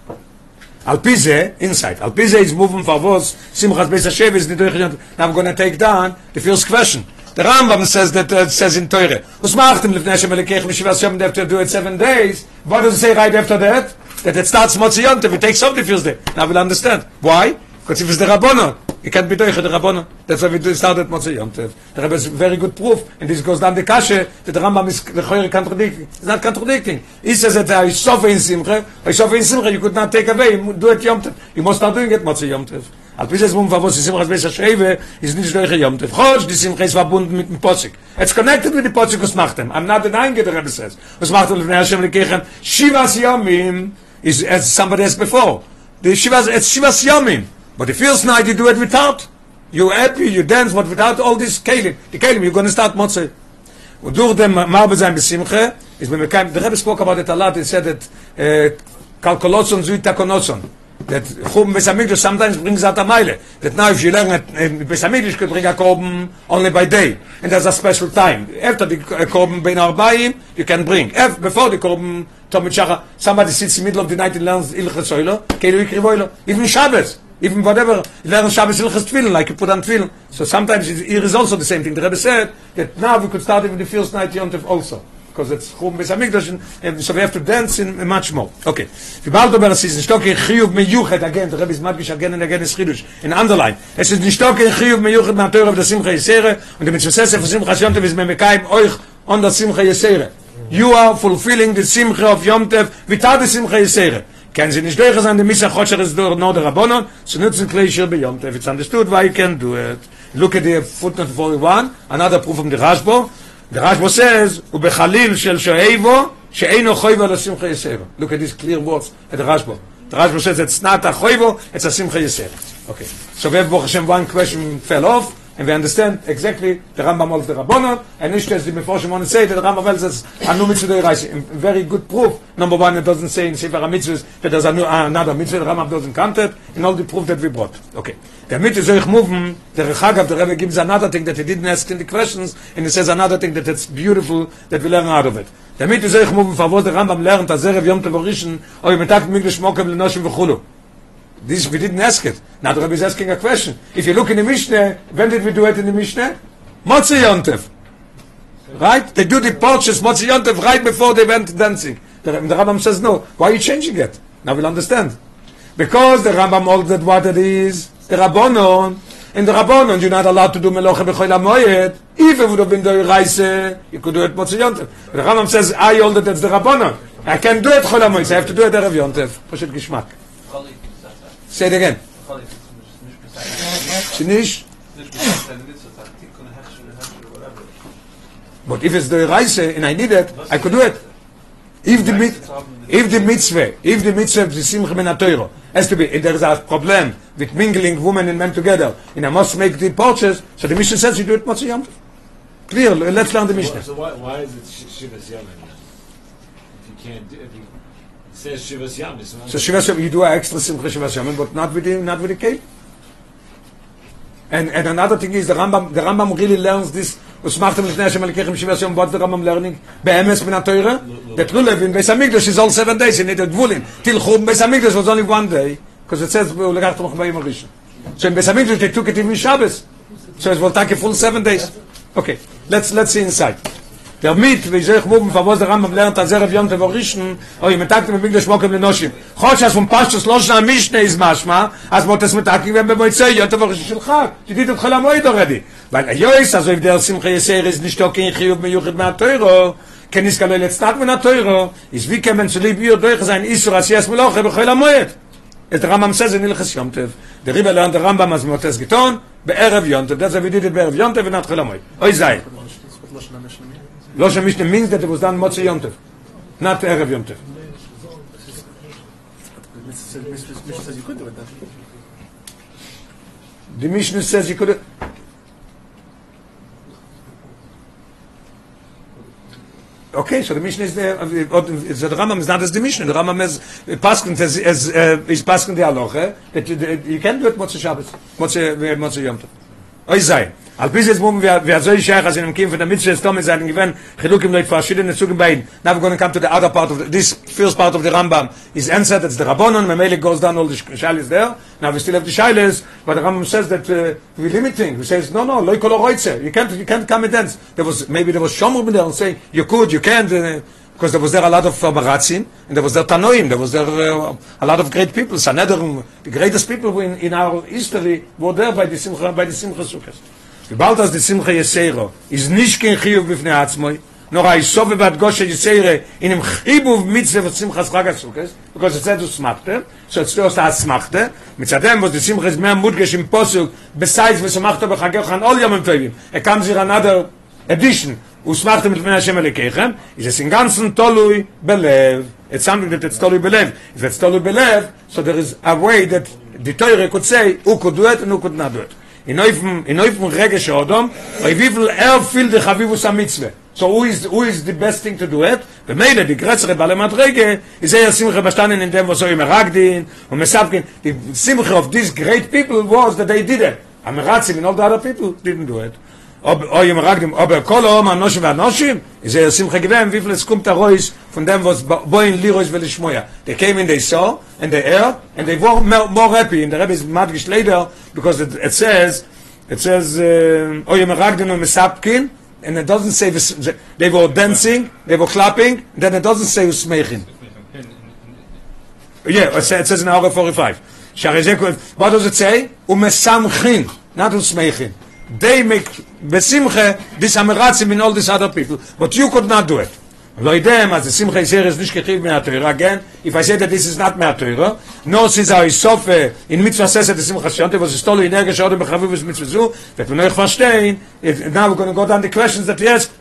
על פי זה, inside, על פי זה is moving for was, שמחת בייס השב is nicht durchgehend. Now I'm going to take down the first question. The Rambam says that uh, says in Torah, Usmachtim lifnei Hashem elikech l'shivas yom, they have to do it seven days. What does it say right after that? That it starts Motzi Yontev, it takes off the first day. Now we'll understand. Why? Because if it's the Rabbonon, it can't be Doicha the Rabbonon. That's why we started Motzi Yontev. The Rebbe is very good proof, and this goes down the Kashe, that the Rambam is not contradicting. It's not contradicting. He says that I Sofa in Simcha, I Sofa in Simcha, you could not take away, do it Yom Tev. You must start doing it Motzi Yom Al pi zes mum favos simchas besser schreibe is nicht durch Yom Tov. Chosh die Simcha is verbunden mit dem Posik. It's connected with the Posik was macht them. I'm not denying it, the Rebbe says. Was macht them, Hashem lekechem, Shivas Yomim is as somebody else before. The Shivas, it's Shivas Yomim. But the first night you do it without. You happy, you dance, but without all this kelim, the kelim, you're going to start motzei. Und durch dem Marbe sein besimche, ist wenn wir kein, the Rebbe spoke about it a lot, he said that, uh, kalkolotson zui takonotson. That chum besamigdash sometimes brings out a mile. That now if you learn at uh, besamigdash could bring a korban only by day. And there's a special time. After the uh, korban bein arbaim, you can bring. Af, before the korban, Tomit Shacha, somebody sits in the middle of the night and learns Ilches Oilo, Keilu Ikri Voilo. Even Shabbos, even whatever, learn Shabbos Ilches Tefillin, like you put on Tefillin. So sometimes it, is also the same thing. The Rebbe said that now we could start even the first night Yontif also. Because it's Chum Beis HaMikdash, and, so we have to dance in, much more. Okay. Wir bald über das ist Stock in Chiyuv Meyuchet, again, the Rebbe is madgish again and again is Chidush, in underline. Es ist Stock in Chiyuv Meyuchet na Teure the Simcha Yisere, und der Mitzvah von Simcha Yontif is memekaim euch on the Simcha Yisere. You are fulfilling the Simcha of Yom Tev without the Simcha Yisere. Kennen Sie nicht durch, an the Misa Chodsher is door no the Rabbonon, so nutzen Kleisher bei Yom Tev. It's understood why you can do it. Look at the footnote 41, another proof from the Rashbo. The Rashbo says, ובחליל של שואבו, שאינו חויבו לשמחה יסרו. Look at these clear words at the Rashbo. The Rashbo says it's not a choivo, it's a simcha yisero. Okay. So we have Baruch Hashem, one question fell off, and we understand exactly the Rambam of the Rabbanon, and as the Meforshim want to say that the Rambam says, Anu mitzvah reise. Very good proof. Number one, it doesn't say in Sefer HaMitzvahs that there's anu- uh, another mitzvah, the Rambam doesn't count it, and all the proof that we brought. Okay. The mitzvah soll ich moven, the Rechagav, the Rebbe gives another thing that he didn't ask in the questions, and he says another thing that it's beautiful, that we learn out of it. The mitzvah soll ich for what the Rambam learned, as Erev Yom Tevorishon, or im Tag Migdash Mokem Lenoshim v'chulu. This we didn't ask it. Now the Rebbe is asking a question. If you look in the Mishnah, when did we do it in the Mishnah? Motzi Yontev. Right? They do the purchase Motzi Yontev right before they went dancing. The, the Rambam says no. Why are you changing it? Now we'll understand. Because the Rambam ordered what it is, the Rabbonon, And the Rabbonon you're not allowed to do Melocha HaMoyed. If it would have been the Reise, you could do it Motzi Yontev. The Rambam says, I ordered it's the Rabbonon. I can do it Chol HaMoyed, I have to do it Erev Yontev. Pashut Gishmak. Say it again. Shinish. But if it's the Reise and I need it, I could do it. If the if the mitzvah, if the mitzvah the simcha ben has to be, if there is a problem with mingling women and men together, and I must make the purchase, so the Mishnah says you do it Motzei Yom Tov. Clear, let's learn the Mishnah. So why, why is it Sh- Shivas Yom? If you can't, if you, says Shivas Yamim. So Shivas Yamim, you do an extra Simcha Shivas Yamim, but not with the, not with the cape. And, and another thing is the Rambam, the Rambam really learns this, Usmachtem Lifnei Hashem Elikechem Shivas Yom, what the Rambam learning? Be'emes min HaToyre? The Trulev in Beis HaMikdash is all seven days, in it at Dvulin. Till Chum Beis was only one day, because it says, Ulegachtem Chumbayim HaRishon. So in Beis they took it even Shabbos. So it's will take full seven days. Okay, let's, let's see inside. der mit wie sich wo von was der am lernt der rev jont vorischen oi mit tag mit wirklich schmocken den noschen hoch as vom pasch das losen am mich ne is machma as wo mit tag wenn bei moi sei jont vorischen schon ha die dit khala moi der redi weil jo is also der sim khayser is nicht doch kein khiyub mit yuchit ma teuro. Ken is kalel stat mit na teuro. Is wie kemen zu libio durch sein is so as jas mal auch bei khala moi et ram am sazen il khashamt der riba lernt der rambam as motes giton be erev jont das wird dit be erev khala moi oi sei. was Loshem Mishnah means that it was done Motzei Yom not Erev Yom The Mishnah says you could have. Okay, so the Mishnah is there. So the Rambam is not as the Mishnah. The Rambam is uh, as, as uh, is paskin the halacha that you can do it Motzei Shabbos, Motzei uh, Motzei Yom Tov. Oy sei. Al bis jetzt mum wir wir soll ich as in dem von der Mitzvah ist Thomas sagen gewen Chilukim leit verschiedene Zugen beiden. Now we're going to come to the other part of the, this first part of the Rambam is answered that's the Rabbanon Memele goes down all the Shal there. Now we still have the Shilas but the Rambam says that uh, we limiting. He says no no loy kol roitze. You can't you can't come and dance. There was maybe there was Shomer there and saying you could you can't uh, because there was there a lot of uh, Baratzin, and there was there Tanoim, there was there uh, a lot of great people. Sanhedrin, the greatest people in, in our history were there by the Simcha, by the Simcha Sukkot. Gebalt as the Simcha Yesero is nicht kein Chiyuv bifnei Atzmoi, nor a Isove bat Goshe Yesere in im Chibuv mitzvah of Simcha Chag Sukkot, because it says Usmachte, so still says Smachte, mitzadem was the Simcha is mehr mudgesh im Posuk, besides Vesumachto b'chagechan all Yom Tovim. It comes here another edition, וסמכתם לפני השם אלוקיכם, in ganzen tolui belev. It's something that it's tolui belev. If it's tolui belev, so there is a way that the Torah could say, who could do it and who could not do it. in neufem in neufem regische odom bei wie viel er viel de chavivus a mitzwe so who is who is the best thing to do it the made the größere bale madrege is er simche bestanden in dem was so im ragdin und mesavkin the simche of these great people was that they did it am ratzim and all the other people didn't do it ob im ragdim ob kol om anoshim anoshim is simche gewem wie viel es kommt von dem was boin lirois they came in they saw and they air and they were more, happy in the rebbe is madgish later because it, it says it says uh, oi im ragdim und mesavkin and it doesn't say they were dancing they were clapping then it doesn't say usmechin yeah it says, it says in Aura 45 Sharizek, what does it say? Umesamchin, not usmechin. They make besimche this ameratzim in all these other people, but you could not do it. לא יודע מה זה שמחה יסר is nicht gekriegt מהתורה, again, if I say that this is not מהתורה, no since I saw in mitzvah sesset the שמחה shante, was es tolle energie schade bechavu was mitzvah zu, that we know ich verstehen, now we're going to go down the questions that he asked,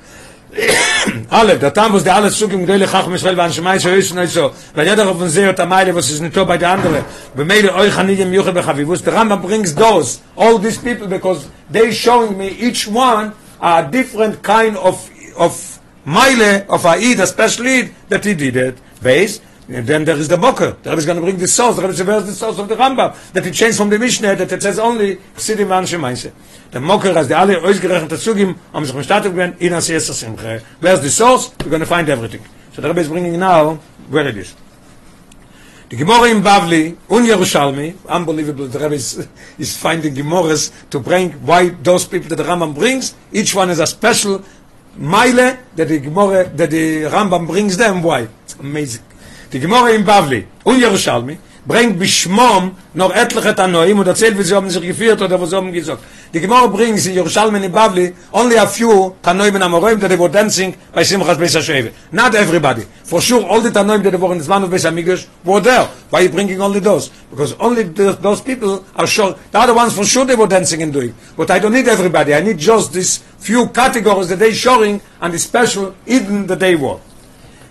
alle da tam was der alles zug im gele khach misrael van shmai so nicht so. Weil jeder von sehr der meile was ist nicht so bei der andere. Bei meile euch han nicht im juche be khavivus der ram brings those all these people because they showing me each one a different kind of of meile of a eid a special eid that he did it. Base and then there is the mocker. There is going to bring the source. The there is the source of the ramba that he changed from the mishnah that it says only city man shmaise der mocker as der alle ausgerechnet dazu geben am sich gestartet werden in as erstes simche where's the source? We're going to find everything. So the rabbi is bringing now where it is. The gemara in bavli un yerushalmi unbelievable. The rabbi is, is finding gemores to bring why those people that the rambam brings each one is a special mile that the gemara that the rambam brings them. Why? It's amazing the gemara in bavli un yerushalmi bringt beschmom noch etliche tanoim und erzählt wie sie haben sich geführt oder was haben gesagt. Die gemor bringt in jerusalem in bavli only a few tanoim and amorim that they were dancing by simchas beis sheve not everybody. For sure all the tanoim that were in the of beis amigos were there. Why you bringing only those? Because only the, those people are sure. The other ones for sure they were dancing and doing. But i don't need everybody. I need just these few categories that they showing and the special even the day were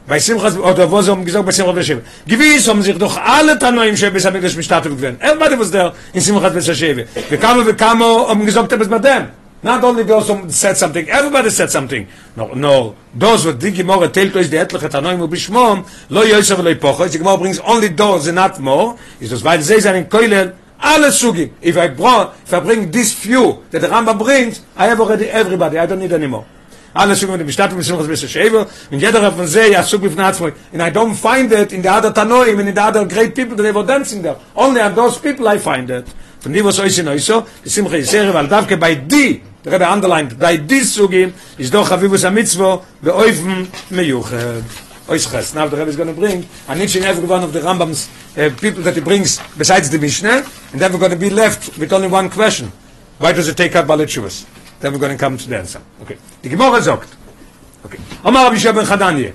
bei Simchas oder wo so gesagt bei Simchas Beshev. Gewiss haben sich doch alle Tanoim schon bis am Englisch bestattet gewesen. Everybody was there in Simchas Beshev. Wir kamen wir kamen haben gesagt das mit dem. Not only those who said something, everybody said something. No, no, those who think more tell to is the etliche Tanoim und Bishmom, lo Yosef lo Yipocho, the Gemara brings only those and not more, is das, weil sie in Koilel, alle Sugi. If I, brought, if I bring this few that the Rambam brings, I have already everybody, I don't need any more. Alle schon mit dem stadt mit so bisschen schäber und jeder von sehr ja so befnats and i don't find it in the other tanoi in the other great people that were dancing there. Only are those people i find it. Von die was euch in so die simche sehr weil davke bei di der habe underlined bei di so gehen ist doch havivus a mitzvo ve oifen meyuch euch khas now the rabbi is going to bring and each and every one of the rambams uh, people that he brings besides the mishnah and then we're going to be left with only one question. Why does it take up balachuvas Then we're going to come to the answer. Okay. the Gemara sagt. Okay. Omar Rabbi Shua ben Chadanje.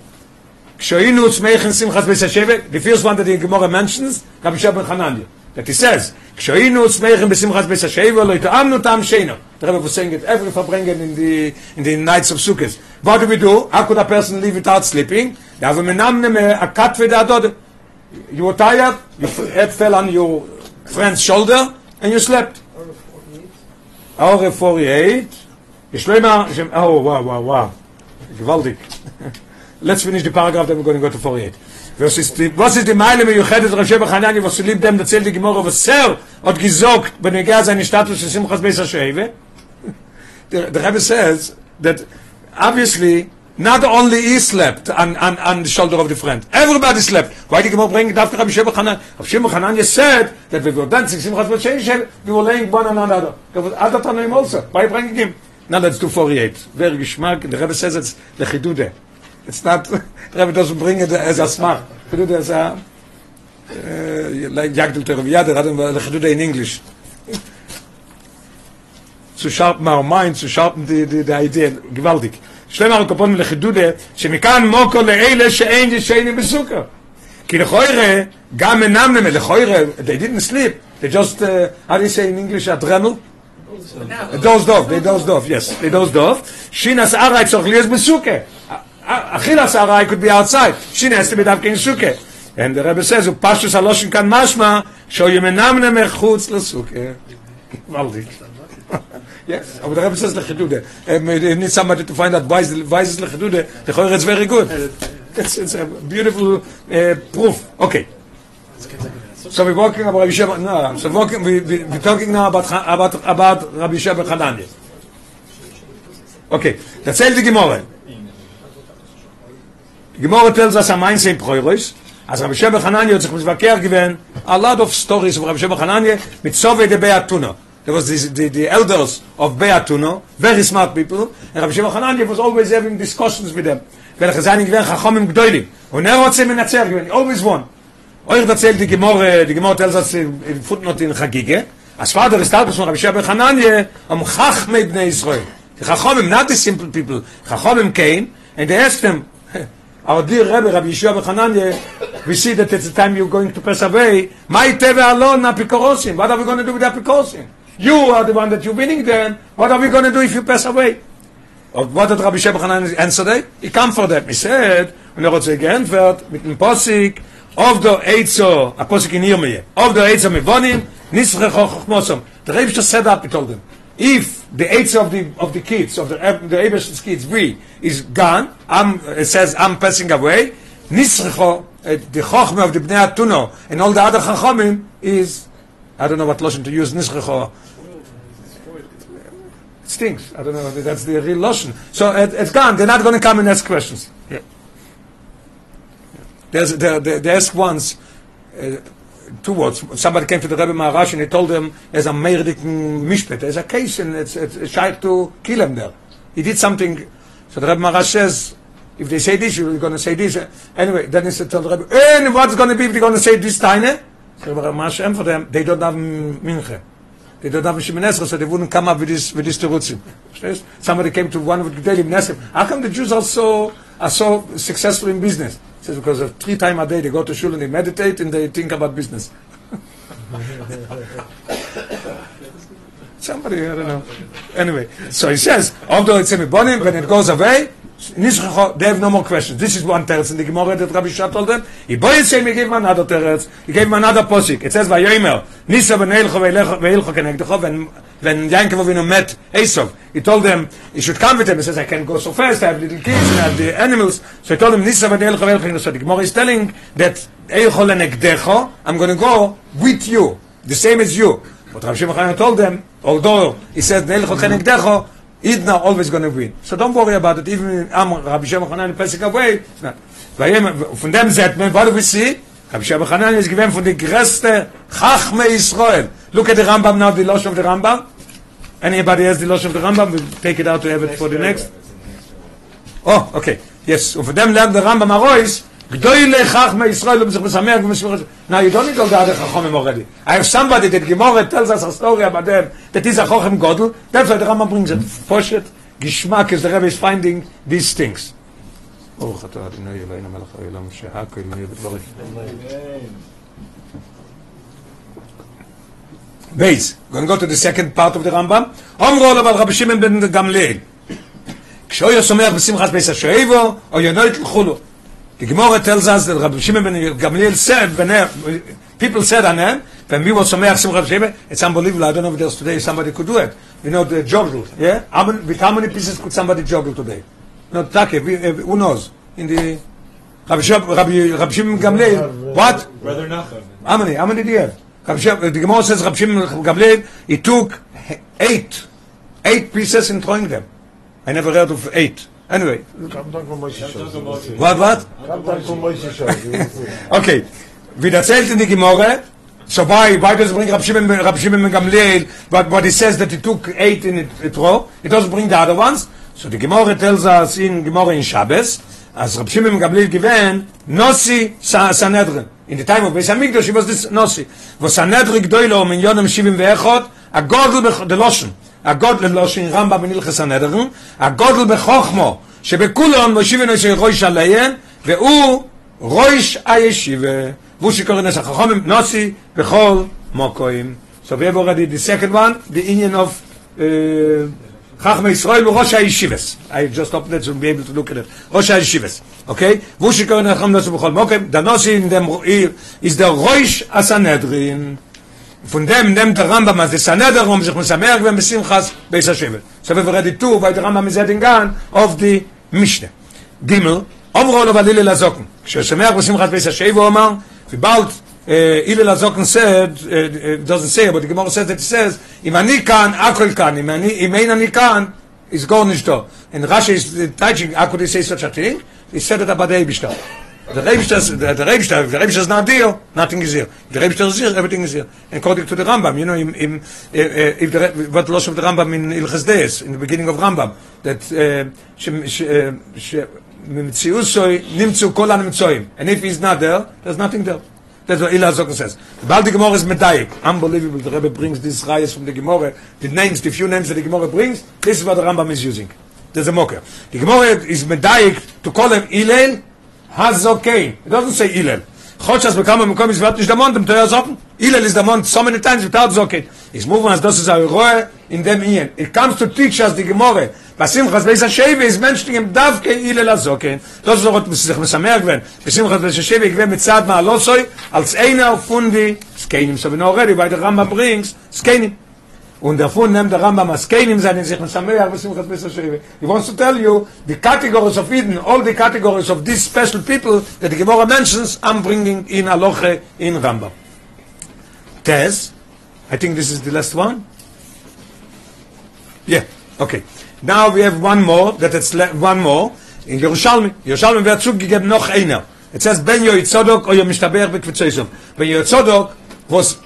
Kshoinu tzmeichen simchas beis HaShevet. The first one that the Gemara mentions, Rabbi Shua ben That he says, Kshoinu tzmeichen besimchas beis HaShevet, lo itaamnu tam sheino. The Rebbe was saying it every verbringen in the, in the nights of Sukkot. What do we do? How could a person live without sleeping? Da haben wir namnen a katve da dod. You were tired, your head fell on your friend's shoulder, and you slept. Aure 48. Ich oh, wow, wow, wow. Gewaltig. Let's finish the paragraph, then we're going to go to 48. Was ist die, was ist die Meile Yuchedet Rav Sheba Chanani, was sie liebt dem, erzählt die Gemorre, was Ser hat gesagt, wenn er geht seine Status zu Simchas Beis HaSheve, the, the Rebbe says that obviously not only he slept on, on, on the shoulder of the friend, everybody slept. Why did Gemorre bring Dafka Rav Sheba Chanani? Rav Sheba Chanani said that we were dancing Beis HaSheve, we were laying one on another. There was other Tanoim also. Why bringing him? Now let's do 48. Very geschmack. The Rebbe says it's the chidude. It's not, the Rebbe doesn't bring it as a smart. Chidude as a, uh, like Yagdel Tereviya, the chidude in English. zu sharpen our mind, zu sharpen the, die, die Idee. Gewaltig. שלמה על קופון לחידודה, שמכאן מוקו לאלה שאין ישנים בסוכה. כי לכוירה, גם אינם נמל, לכוירה, they didn't sleep, they just, uh, how do you say in English, adrenal? דוז דוב, they דוז דוב, yes, they דוז דוב. שינס ארעי צריך להיות בסוכה. אכילס ארעי could be outside. שין has to be דווקא in סוכה. And the Rebbe says, הוא פשוט הלושן כאן משמע, שהוא ימנם מחוץ לסוכה. גוואלדיק. yes, aber der Rebbe says lechedude. Um, you need somebody to find out why is, why is lechedude. The Choyer is very good. It's, it's a beautiful uh, proof. Okay. So we're walking about Rabbi Sheba. No, so walking, we, we, we're talking now about, about, about Rabbi Sheba Chananya. Okay, erzählt die Gemorre. Die Gemorre tells us a mindset in Proiros. Rabbi Sheba Chananya hat sich mitverkehr gewesen, a lot of stories of Sheba Chananya mit Sove de Beatuno. There was this, the, the elders of Beatuno, very smart people, and Rabbi Sheba Chananya was always having discussions with them. Welche seien gewesen Chachomim Gdoilim. Und er hat sie menatzer gewesen, he always won. Euch erzählt die Gemorre, die Gemorre tells us in, in footnote in Chagige, as father is status von Rabbi Sheba Chananya, am Chachmei Bnei Israel. The Chachomim, not the simple people, Chachomim came, and they asked them, our dear Rebbe, Rabbi Yeshua Bechananya, we see that it's the time you're going to pass away. My teve alone apikorosim. What are we going to do with apikorosim? You are the one that you're winning them. What are we going to do if you pass away? What did Rabbi Yeshua Bechananya answer that? He come for them. He said, und er hat sich geantwortet mit dem Posik, of the Eitzo, a Posik in Yirmiyah, of the Eitzo Mevonim, Nisrecho Chochmosom. The Rebbe just said up, he told them, if the Eitzo of the of the kids, of the the Abish's kids, we, is gone, I'm, it says, I'm passing away, Nisrecho, uh, the Chochme of the Bnei Atuno, and all the other Chachomim is, I don't know what Lashon to use, Nisrecho, it stinks. I don't know. That's the real lotion. So it, it's gone. They're not going to come and ask questions. Yeah. There's, they, they, asked once uh, two words. Somebody came to the Rebbe Maharash and he told them there's a Meirdiken Mishpet. There's a case and it's, it's a shaykh to kill him there. He did something. So the Rebbe Maharash says, if they say this, you're going to say this. Anyway, then he said, tell the Rebbe, and what's going to be if they're going to say this tiny? The Rebbe Maharash answered them, they don't have minche. They don't have Shemin so they wouldn't come up with this with this terutzim. Somebody came to one of the and asked how come the Jews are so are so successful in business? He says because of three times a day they go to shul and they meditate and they think about business. Somebody, I don't know. Anyway, so he says, although it's a bonim, when it goes away, they have no more questions. This is one teretz in the Gemara that Rabbi Shah told them. He boy say he gave him another teretz. He gave him another posik. It says Vayomer, Nisa b'neilcho ve'ilcho kenegdecho. When when Yankov Avinu met Esau, he told them he should come with him. He says I can't go so fast. I have little kids and I have the animals. So he told him Nisa b'neilcho ve'ilcho. So the Gemara is telling that Eilcho lenegdecho. I'm going to go with you, the same as you. But Rabbi Shimon told them, although he said Neilcho kenegdecho. Idna always going to win. So don't worry about it. Even Am Rabbi Shema Hanan passing away, it's not. Von dem sagt man, what do we see? Rabbi Shema Hanan is given von the größte Chachme Israel. Look at the Rambam now, the Losh of the Rambam. Anybody has the Losh of the Rambam? We'll take it out to have it for the next. Oh, okay. Yes. Und von dem lernt der Rambam Arois, Gdoile Chachme Israel, um sich besamer, Now you don't need all the other Chachomim already. I have somebody that Gemara tells us a story about them, that is a Chochem Godel, that's why the Rambam brings it. Poshet, Geschmack, as the Rebbe is finding these things. ברוך אתה אדוני אלוהינו מלך העולם שהכל נהיה בדבריך. Base. We're going to go to the second part of the Rambam. אמרו עליו על רבי שמעון בן גמליאל. כשאויה שמח בשמחת פסח השואבו, או ינו יתלכו לו. the Gemara tells us that Rabbi Shimon ben Gamliel said, when people said on him, when we were Sameach Simchat Sheva, it's unbelievable. I don't know if there's today somebody could do it. You know, the joggle, yeah? How many, with how many pieces could somebody joggle today? No, Take, we- uh, who knows? In the Rabbi Shimon, Rabbi, Rabbi Shimon Gamliel, what? Brother Nachum. How many? How many do you have? Rabbi Shimon, the Gemara says Rabbi Shimon Gamliel, he took eight, eight pieces and throwing them. I never heard of eight. Anyway, what, what? Okay, wie erzählt in die Gemorre, so why, why does it bring Rab Shimon, Rab Shimon ben Gamliel, but, but he says that he took eight in a, a row, it doesn't bring the other ones, so the Gemorre tells us in Gemorre in Shabbos, as Rab Shimon ben Gamliel given, Nosi Sa- Sanhedrin. In the time of Beis HaMikdash, he was this Nosi. Was Sanhedrin gdoilo min yonem shivim ve'echot, a godel bech, the Loshen, a godel Loshen, Rambam in Ilches Sanhedrin, a godel bechokmo, שבכולון מושיבים אנשי ראש עליהן, והוא ראש הישיבה. והוא שקורא נס החכמים נוסי בכל מוקוים. So we have already the second one, the Indian of uh, חכמי ישראל וראש הישיבס. I just opened it to be able to look at it. ראש הישיבס. Okay? והוא שקורא נס החכמים נוסי בכל מוקוים. The נוסי in them is the ראש הסנהדרין. von dem nimmt der Rambam als das Saneder um sich mit Samer und mit Simchas bei Sashev. So wir ready to bei der Rambam setting gan of the Mishnah. Gimel, Omro lo valil la zoken. Samer und Simchas bei Sashev Omar, wie bald uh, Ilel Azoken said, uh, it doesn't say, but the Gemara says that it says, אם אני כאן, הכל כאן, אם, אני, אם אין אני כאן, is gar nicht da. And Rashi is uh, teaching, how could he say such a thing? He said it about the Eibishter. The Eibishter, the, the Eibishter, if the Eibishter is not there, nothing is here. If the Eibishter is here, everything is here. And according to the Rambam, you know, in, in, uh, uh, if the, Re- what loss of the Rambam in Ilches Deis, in the beginning of Rambam, that, uh, ש, ש, uh, ש, ממציאוסוי נמצאו כל הנמצואים. And if he's not there, there's nothing there. That's what Ila Zoka says. The Balti Gemara is medayik. Unbelievable. The Rebbe brings these rayas from the Gemara. The names, the few names that the Gemara brings, this is what the Rambam is using. There's a mocker. The Gemara is medayik to call him Ilel Hazokein. It doesn't say Ilel. Chochas bekam am komis vat nicht der Mond im Teuer Socken. Ilel is the Mond so many times without Zokein. Is moving as das is a roe in dem Ien. It comes to teach us the Gemara. בשמחת בייס השבי is mentioning him דווקא הלל הזוקן. לא זוכרת sich משמח גוון. בשמחת בייס השבי גוון מצד מעלוסוי, als einer von die Skenim. So when already by the Rambam brings Skenim. Und davon nimmt der Rambam als Kenim sein in sich und He wants to tell you, the categories of Eden, all the categories of these special people that the Gemara mentions, I'm bringing in Aloche in Rambam. Tez, I think this is the last one. Yeah, okay. Now we have one more, that it's one more, in Yerushalmi. Yerushalmi wird zugegeben noch einer. It says, Ben Yoitzodok o Yomishtabech bekvitzeisom. Ben Yoitzodok was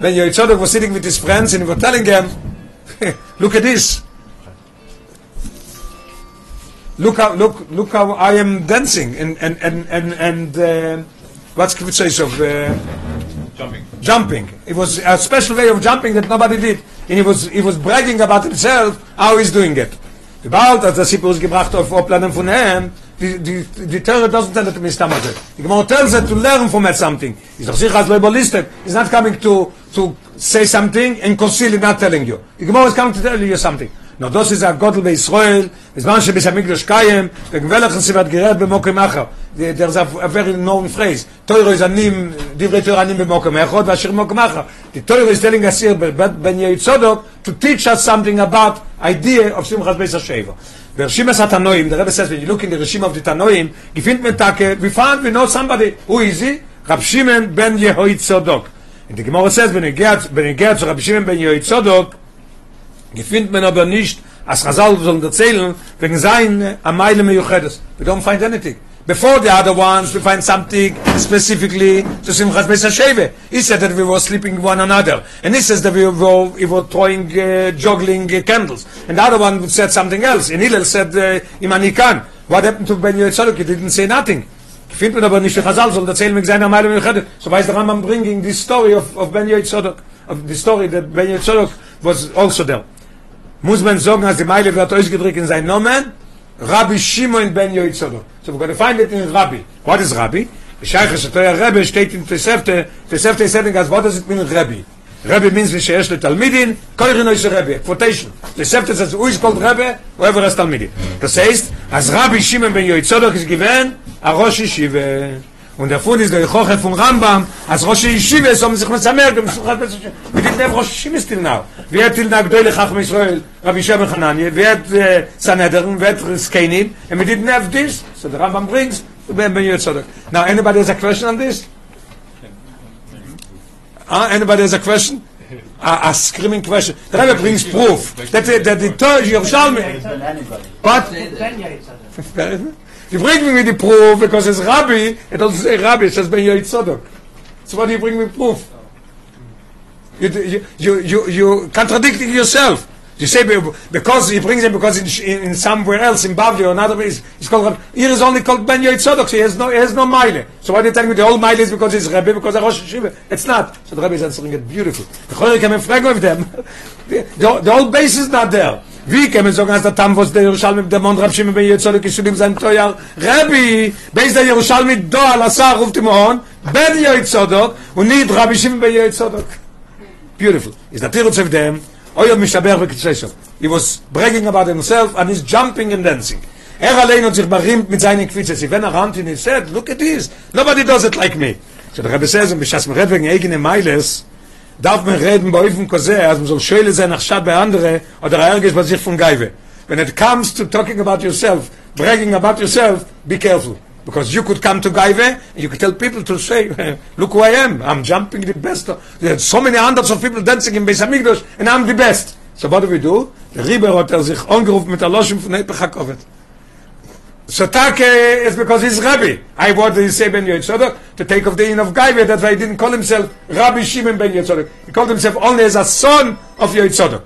Ben Yoitzodok was sitting with his friends and he was telling them, look at this. Look how, look, look how I am dancing and, and, and, and, and uh, what's kvitzesov? Uh, Jumping. jumping. It was a special way of jumping that nobody did. And he was, he was bragging about himself, how he's doing it. Bald, als das Sippur ist gebracht auf Oplanen von ihm, die, die, die Teure doesn't tell it to me stomach. The Gemara tells it to learn from it something. He's doch sicher als Leibolistik. He's not coming to, to say something and conceal it, not telling you. The Gemara is coming to tell you something. No, das ist a Gottel bei Israel, בזמן שבית המקדוש קיים, וגבלך סיבת גרד במוקם אחר. There's a, a very known phrase. תוירו is ענים, דברי תוירו ענים במוקם אחד, ואשר במוקם אחר. The Torah is telling us here, Ben Yitzodok, to teach us something about idea of Simchat Beis HaSheva. Vershimas HaTanoim, the Rebbe says, when you look in the Rishim of the Tanoim, gefind me take, we found, we know somebody, who is he? Rab Shimon ben Yehoitzodok. And the Gemara says, when you get, when you get to Rab Shimon ben Yehoitzodok, gefindt man aber nicht as Chazal sollen erzählen wegen sein a Meile Meyuchedes. We don't find anything. Before the other ones, we find something specifically to Simchat Beis HaSheve. He said that we were sleeping one another. And he says that we were, we were throwing, uh, juggling uh, candles. And the other one said something else. And Hillel said, uh, Imani Khan. What happened to Ben Yetzaluk? He didn't say nothing. Gefindt man aber nicht die Chazal sollen erzählen seiner. So weiß der Rambam bringing the story of, of Ben Yetzaluk. Of the story that Ben Yetzaluk was also there. muss man sagen, als die Meile wird ausgedrückt in seinen Namen, Rabbi Shimon ben Yoitzodok. So we're going to find it in Rabbi. What is Rabbi? Shaykh Shatoya Rebbe steht in Tesefte, Tesefte is saying as what does it mean Rabbi? Rabbi means שיש לתלמידין, קוראים לו רבי, quotation. Tesefte says, who is called Rebbe? Whoever has תלמידין. Das heißt, als Rabbi Shimon ben Yoitzodok ist given, a Rosh Yeshiva. Und davon ist der Koche von Rambam, als Rosh Yeshiva ist, er, um sich mit Samer, um dem Suchat Beis Hashem. We didn't have Rosh Yeshiva still er now. Wer hat till nach Gdoile Chacham Israel, Rabbi Shem Hanani, wer hat äh, Sanhedrin, wer hat and we didn't have this, so the Rambam brings, Ben Ben Yotzodok. Now, anybody has a question on this? Uh, anybody has a question? A, a screaming question. The Rebbe brings proof that the, that the Torah, Yerushalmi, what? You bring me the proof because it's Rabbi, it doesn't say Rabbi, it says Ben Yotzodok. So what do you bring me proof? You, you, you, you, you contradicting yourself. You say because he brings him because in, in, somewhere else in Bavli or another place it's called here is only called Ben Yotzodok. So he has no he has no mile. So why are you telling me the whole mile is because he's Rebbe because of Rosh Hashiva? It's not. So the Rebbe is answering it beautiful. The Choyer can frag with them. the, the, the whole base is not there. Wie kann man sagen, als Tam, was der Jerusalem, der Mond Rab Shimon ben Yotzodok, ist ihm sein Teuer, Rebbe, beis der Jerusalem, da, al Asar, ruft ihm an, Ben Yotzodok, und nicht Rabbi Shimon ben Yotzodok. Beautiful. Is the Tirutz of them, Oyo Mishaber. He was bragging about himself and he's jumping and dancing. Er allein sich mit seinen Quizzes. Wenn er rannt und he said, look at this. Nobody does it like me. So der says, und bishas meret wegen eigene darf man reden bei als man soll schöle sein nach bei andere, oder sich von Geive. When it comes to talking about yourself, bragging about yourself, be careful. Because you could come to Gaive, you could tell people to say, look who I am, I'm jumping the best. There are so many hundreds of people dancing in Beis Hamikdash, and I'm the best. So what do we do? Der Rieber hat er sich angerufen mit der Loschen von HaKovet. So Take is because he's Rabbi. I did he say Ben Yotzodok? To take off the in of Gaive, that's why he didn't call himself Rabbi Shimon Ben Yotzodok. He called himself only as a son of Yotzodok.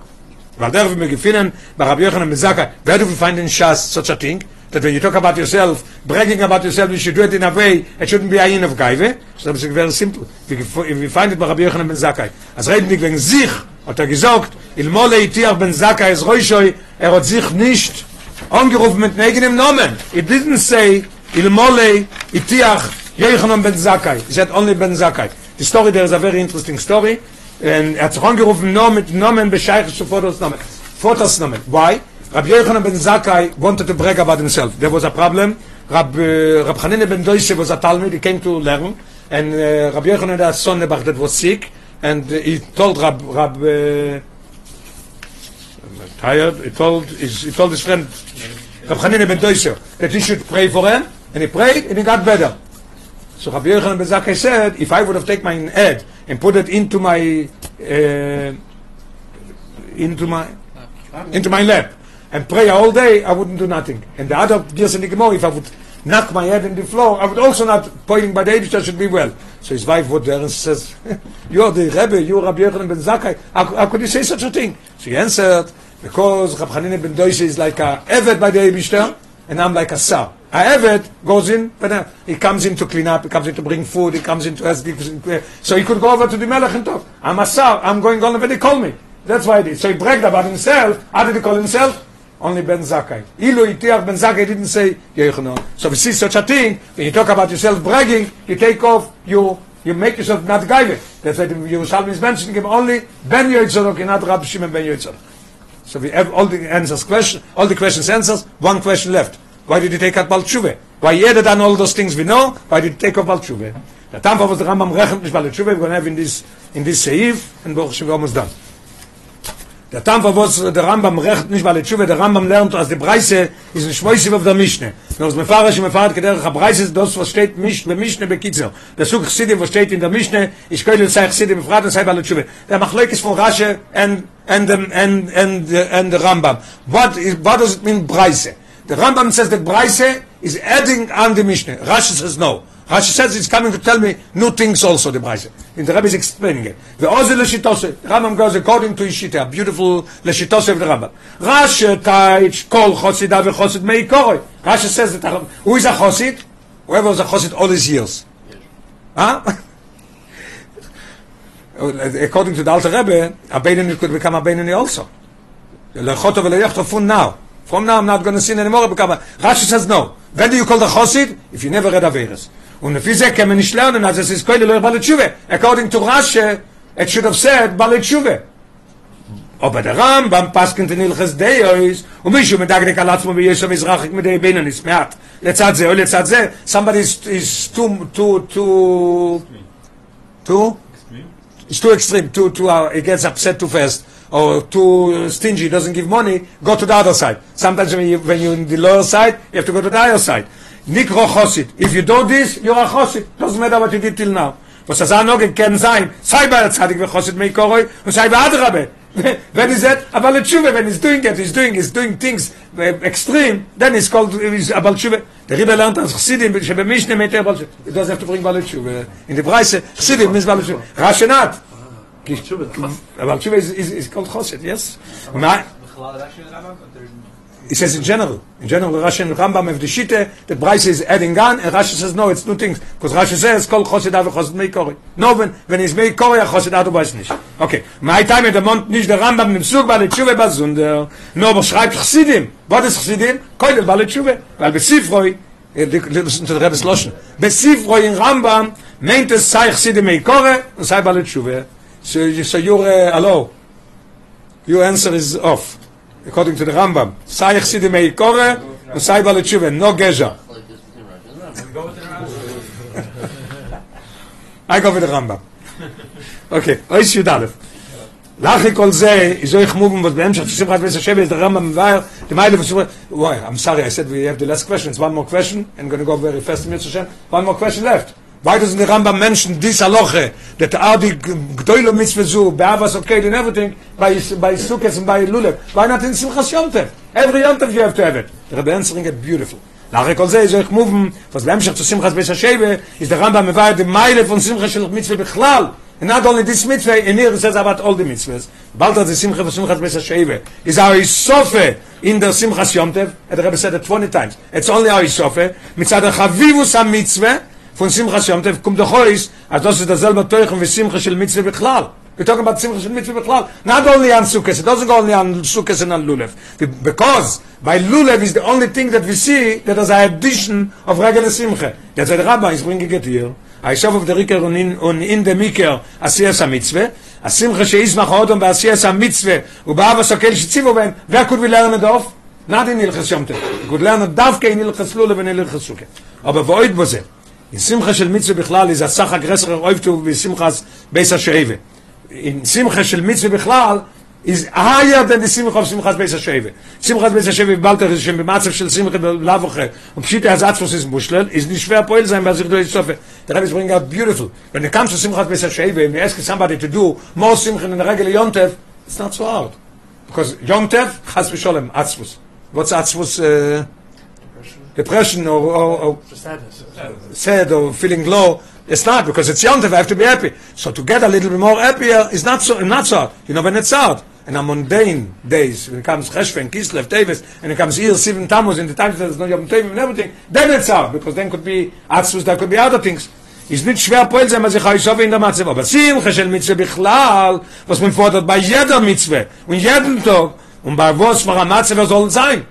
Weil der wir gefunden bei Rabbi Yochanan ben Zakkai, where do we find in Shas such a thing? That when you talk about yourself, bragging about yourself, you should do it in a way, it shouldn't be a in of Gaive. So that's very simple. If you find it by Rabbi Yochanan ben Zakkai. Als reden wir wegen sich, hat er gesagt, Ilmole itiach ben Zakkai es roishoi, er hat sich nicht angerufen mit eigenem Namen. It didn't say, Ilmole itiach Yochanan ben Zakkai. He said only ben Zakkai. The story there is a very interesting story. And er hat sich angerufen nur mit Namen bescheich zu Vaters Namen. Vaters Namen. Why? Rabbi Yochanan ben Zakkai wanted to brag about himself. There was a problem. Rab, uh, Rab Hanine ben Doise was a Talmud. He came to learn. And uh, Rabbi Yochanan had a son that was sick. And uh, he told Rab, Rab uh, tired. He told, his, he told his friend Rab Hanine ben Doise that he should pray for him. And he prayed and he got better. So Rabbi Yochanan ben Zakkai said, if I would have taken my head and put it into my uh, into my into my lap and pray all day, I wouldn't do nothing. And the other the if I would knock my head in the floor, I would also not pointing by the Eibush, I should be well. So his wife would there says, "You're the Rebbe, you're Rabbi Yochanan ben Zakkai. How, how could you say such a thing?" So he answered, "Because Rabbi Hanina ben Doishe is like a Evet by the Eibush, and I'm like a Sar." A Evet goes in, but uh, he comes in to clean up, he comes in to bring food, he comes in to ask gifts. So he could go over to the Melech and talk. I'm a Sar, I'm going on when they call me. That's why he did. So he bragged about himself. How did he call himself? Only Ben Zakkai. Ilu Itiach Ben Zakkai didn't say Yechono. So we see such a thing, when you talk about yourself bragging, you take off, you you make yourself not Gaive. That's why the Yerushalmi is mentioning him only Ben Yoitzorok and not Rabbi Shimon Ben Yoitzorok. So we have all the answers question, all the questions answers, one question left. Why did he take out Baltshuve? Why he added on all those things we know? Why did he take off Baltshuve? The time was the Rambam rechnet nicht Baltshuve, we're going to have in this, in this Seif, and we're almost done. Der Tam was der Rambam recht nicht weil Tshuva der Rambam lernt aus der Preise ist ein Schmeiße auf der Mischne. Nur das Mefahre schon Mefahre der Preise das was steht nicht mit Mischne bekitzer. Der Such sieht was steht in der Mischne. Ich könnte sagen sieht im Fragen sei weil. Der Machlek ist von Rasche and and and and and and the Rambam. What is what does it mean Preise? The Rambam says that Preise is adding on the Mischne. Rashi says no. Rashi says it's coming to tell me new things also, the Braise. In the Rebbe is explaining it. The Ozel Leshitose, Rambam goes according to Ishita, beautiful Leshitose of the Rambam. Rashi taich kol. Rashi says that, who is a chosid? Whoever was a chosid all his years. Huh? according to the Alter Rebbe, a Beinani could become a Beinani also. Lechoto v'leyachto from now. From now I'm not going to sin anymore. Become Rashi says no. When do you call the chosid? If you never read Averis. Und if ze kemen nicht lernen, also es ist keine Lehre Bale Tshuve. According to Rashi, it should have said Bale Tshuve. Aber der Rambam passt in den Ilches Deois, und mich um Tag der Kalatzmo wie Jesu Mizrachik mit der Benen ist mehr. Lezat ze, lezat ze, somebody is, is too, too, too, too, it's too extreme, too, too, uh, it gets upset too fast. or too stingy, doesn't give money, go to the other side. Sometimes when, you, when you're in the lower side, you have to go to the higher side. Nikro Chosid. If you do this, you're a Chosid. Doesn't matter what you did till now. Was das Anogen kann sein, sei bei der Zadig wie Chosid Meikoroi, und sei bei Adrabe. When is that? Abal Tshuve, when he's doing it, he's doing, he's doing things uh, extreme, then he's called, he's Abal Tshuve. Der Rebbe lernt als Chassidim, שבמשנה meter Abal Tshuve. He doesn't have to bring Abal Tshuve. In the Breise, Chassidim means Abal Tshuve. Rashenat. Abal Tshuve is, is, is called Chosid, yes? Ma, he says in general, in general, Rashi and Rambam have the Shite, that Bryce is adding on, and Rashi says no, it's two things. Because Rashi says, Kol Chosid Ave Chosid Meikori. No, when, when he's Meikori, a Chosid Ave weiß nicht. Okay, my time at the Mont, nicht der Rambam, nem Zug, bei der Tshuve, bei Zunder. No, aber schreibt Chassidim. Was ist Chassidim? Koidel, bei der Tshuve. Weil bei Sifroi, listen to the Rebbe's Loschen, bei Sifroi in Rambam, meint es sei Chassidim Meikori, und sei bei der Tshuve. So, so you're, uh, hello. Your answer is off. According to the Rambam. Sai chsidim meikore, and sai bale tshuva, no geza. I go with the Rambam. Okay, Ois kol ze, is euch moving was beim Schach Simchat Beis Hashem is the Rambam var, the Meile was Why? I'm sorry, I said we have the last question. It's one more question. I'm going to go very fast. One more question left. Why doesn't the Rambam mention this halacha that are the gdoilo mitzvah zu, be'avas okay and everything by by Sukkot and by Lulav? Why not in Simchas Yom Tov? Every Yom Tov you have to have it. The Rebbe answering it beautiful. Nach kol ze is euch moving was beim Schach Simchat Beis Hashem is the Rambam var the Meile von Simchas shel mitzvah bichlal. And not only this mitzvah, in here it says about all the mitzvahs. Balta the Simcha of Simchat Beis Sheve is our Isofe in the Simchas Yom Tev. And the Rebbe said it 20 times. It's only our Isofe. Mitzad HaChavivus HaMitzvah von Simchas Yom Tev kommt doch heus, als das ist derselbe Teuchen wie Simcha shel Mitzvah Bechlal. We're talking about Simcha shel Mitzvah Bechlal. Not only on Sukkot. It doesn't go only on Sukkot and on Lulev. Because by Lulev is the only thing that we see that is an addition of regular Simcha. That's why the Rabbi is bringing it here. I shove of the Riker on in, on in the Miker Asiyas HaMitzvah. השמחה שישמח האודום בעשייס המצווה ובאב הסוקל שציבו בהם, where could we learn it off? Not in הלכס יום טוב. We could learn it דווקא in הלכס לולה ואין הלכס סוכה. אבל ואויד בזה, in שמחה של מצווה בכלל, is הסך הגרסר אויב טוב בשמחס בייס השאיבה. in שמחה של מצווה בכלל, is higher than the simcha of simchas beis hasheve. Simchas beis hasheve balter is shem b'matzav shel simcha lavoche. Und pshite hazatzvos is mushler, is nicht schwer poel sein, was ich do sofe. The Rebbe is bringing out beautiful. When it comes to simchas beis hasheve, and you ask somebody to do more simcha than a regular yontev, it's not so hard. Because yontev, chas v'sholem, atzvos. What's atzvos? Uh, depression or, or, or Sadness. sad or feeling low. It's not because it's Yom Tov. I have to be happy. So to get a little bit more happier is not so not so. You know when it's hard. And on mundane days, when it comes Cheshvan, Kislev, Tevis, and it comes here seven Tammuz in the times that there's no Yom Tov and everything, then it's hard because then could be Atzvus, there could be other things. ist nicht schwer poel sein, was ich euch so in der Matze. Aber Simcha shel Mitzvah bichlal, was man fordert bei jeder Mitzvah und jedem Tag und bei was für eine Matze wir sollen sein.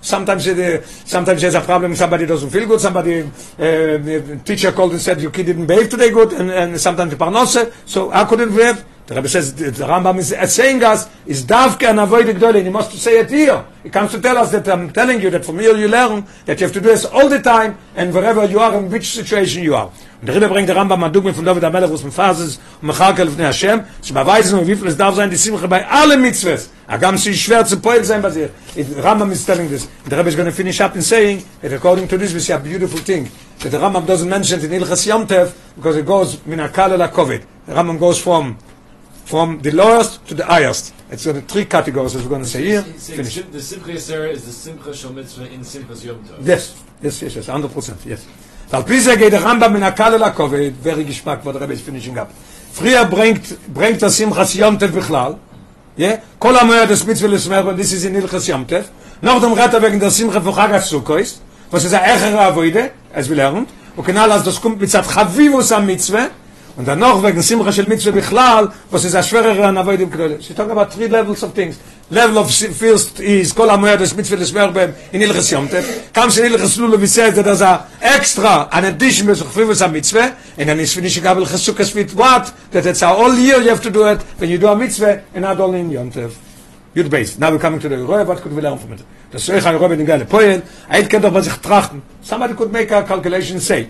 Sometimes it, sometimes there's a problem. Somebody doesn't feel good. Somebody uh, teacher called and said your kid didn't behave today good, and, and sometimes the parnose. So how could it behave? The Rebbe says the Rambam is saying us is davke and avoid the He must say it here. He comes to tell us that I'm telling you that from here you learn that you have to do this all the time and wherever you are in which situation you are. Und der Rebbe bringt der Rambam ein Dugme von David Amelech, wo es mit Fases und Mechalkel auf Hashem, zu beweisen, wie viel es darf sein, die Simche bei allen Mitzvahs. Agam sie schwer zu poel sein bei sich. The Rambam is telling this. The Rebbe is going to finish up in saying that according to this we see a beautiful thing. That the Rambam doesn't mention it in Ilchas Yom Tev because it goes min akal el kovid. The Rambam goes from from the lowest to the highest. It's got three categories as we're going to say here. He's saying Finish. Sim- the Simcha Yisera is the Simcha Shel Mitzvah in Simchas Yom Tov. Yes, yes, yes, yes, 100%, yes. ועל פי זה geht der Rambam מן הקל אל הכובד, very geschmack, what the Rebbe is finishing up. früher bringt, bringt das Simchas Yom Tev בכלל, yeah? כל המועד des Mitzvah לשמר, und this is in Ilchas Yom Tev, noch dem Retter wegen der Simcha von Chag HaSukkos, was ist der Echere Avoide, as we learned, und genau als das kommt mit Zat Chavivus am Mitzvah, und dann noch wegen Simcha של Mitzvah בכלל, was ist der schwerere an Avoide im Knödel. She talk about three levels of things. level of first is כל המועד des Mitzvah לשמר בהם in Ilchas Yom Tev, comes in Ilchas Lulav, we said that there's a extra, an addition to Chafivus HaMitzvah, and then it's finished Gabel Chasukas with what? That it's all year you have to do it, when you do a mitzvah, and not only in Yom Now we're coming to the Roy, what could we learn from it? In Gale sich trachten. Somebody could make a calculation say,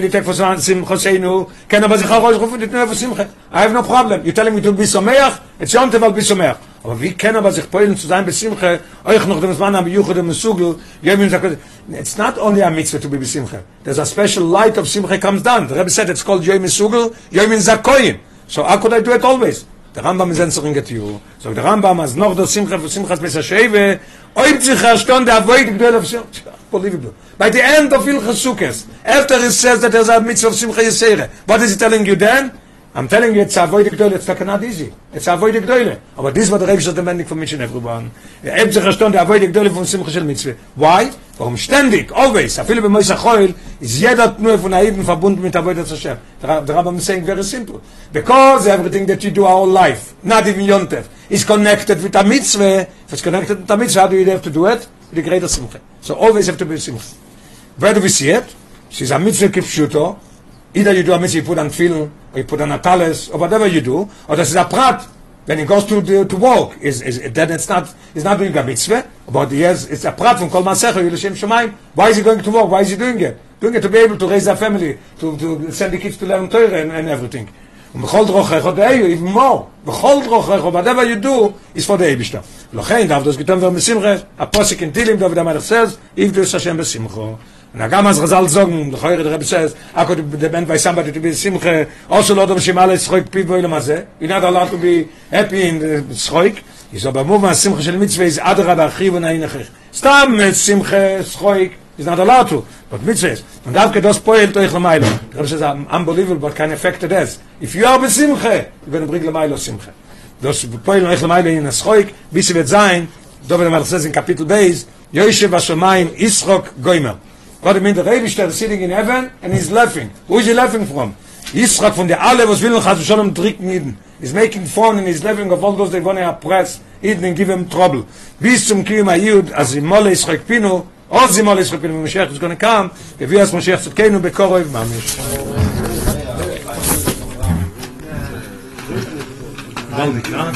die Tag von Sim Simche. Er I have no problem. You're telling me to be Someach? It's Yom Tev al be Someach. Aber wie können aber sich zu sein Simche, euch noch dem am sagt, it's not only a mitzvah to be bei Simche. There's a special light of Simche comes down. The Rebbe said it's called Yom Mesugel, Yom Zakoyin. So how could I do it always? Der Rambam is answering it to you. So der Rambam as noch der Simcha für Simchas Besasheve, oib sich a stonde avoid gdel of Simcha. Unbelievable. By the end of Ilchas Sukkot, after it says that there's a mitzvah of Simcha Yisere, what is he telling you then? I'm telling you it's avoid gdel, it's not easy. It's avoid gdel. But this is what the Rebbe is demanding from each and everyone. Oib sich a stonde avoid gdel von Simcha shel Mitzvah. Why? Warum ständig, always, a viele bei Moishe Choil, ist jeder nur von Aiden verbunden mit Avoid Hashem. Der the Rambam is saying very simple. Because everything that you do our life, not even Yontev, is connected with a mitzvah. If it's connected with a mitzvah, do you have to do it? With the greater simcha. So always have to be simcha. Where do we see it? She's a mitzvah kipshuto. Either you do a mitzvah, you put on tefillin, or you put on a talis, or whatever you do, or this is a prat. When he goes to the, to walk, is is then it's not he's not doing a mitzvah, but he has it's a prat from kol masecha yilshem shemaim. Why is he going to walk? Why is he doing it? doing it to be able to raise a family, to, to send the kids to learn Torah and, and everything. ובכל דרוכך עוד היו, even more, בכל דרוכך, whatever you do, is for the Eibishter. לכן, דאב דוס גיטם ובשמחה, הפוסק in Tilim, דוד המלך says, if du השם בשמחו. Und er gammers Chazal sagen, der Heure der Rebbe says, Akko, the man by somebody to be Simche, also Lord of Shimala, Schroik Pivo Ilam Azeh, you're not allowed to be happy in the Schroik, is aber Mova, Simche של Mitzvah, is Adra, Bachi, und Ein Echich. Stam, Simche, Schroik, is not allowed to, but Mitzvah Und Davke, das Poel, Toich Lamailo. Der Rebbe says, unbelievable, but can affect it as. If you are be Simche, you going to bring Lamailo Simche. Das Poel, Toich Lamailo, in Schroik, bis sie wird sein, Mal says in Kapitel Beis, Yoishe Vashomayim, Isrok, Goymer. What do you mean? The Rebbe is sitting in heaven and he's laughing. Who is he laughing from? Yitzchak von der alle, was will hat schon am dritten Eden. He's making fun and he's laughing of all those they're going to oppress Eden and give him trouble. Bis zum Kiyum Ayud, as in Mole Yitzchak Pinu, עוד זימול ישחק פinu, Mashiach is going to come, הביא אז משיח צדקנו בקורב ממש. Well,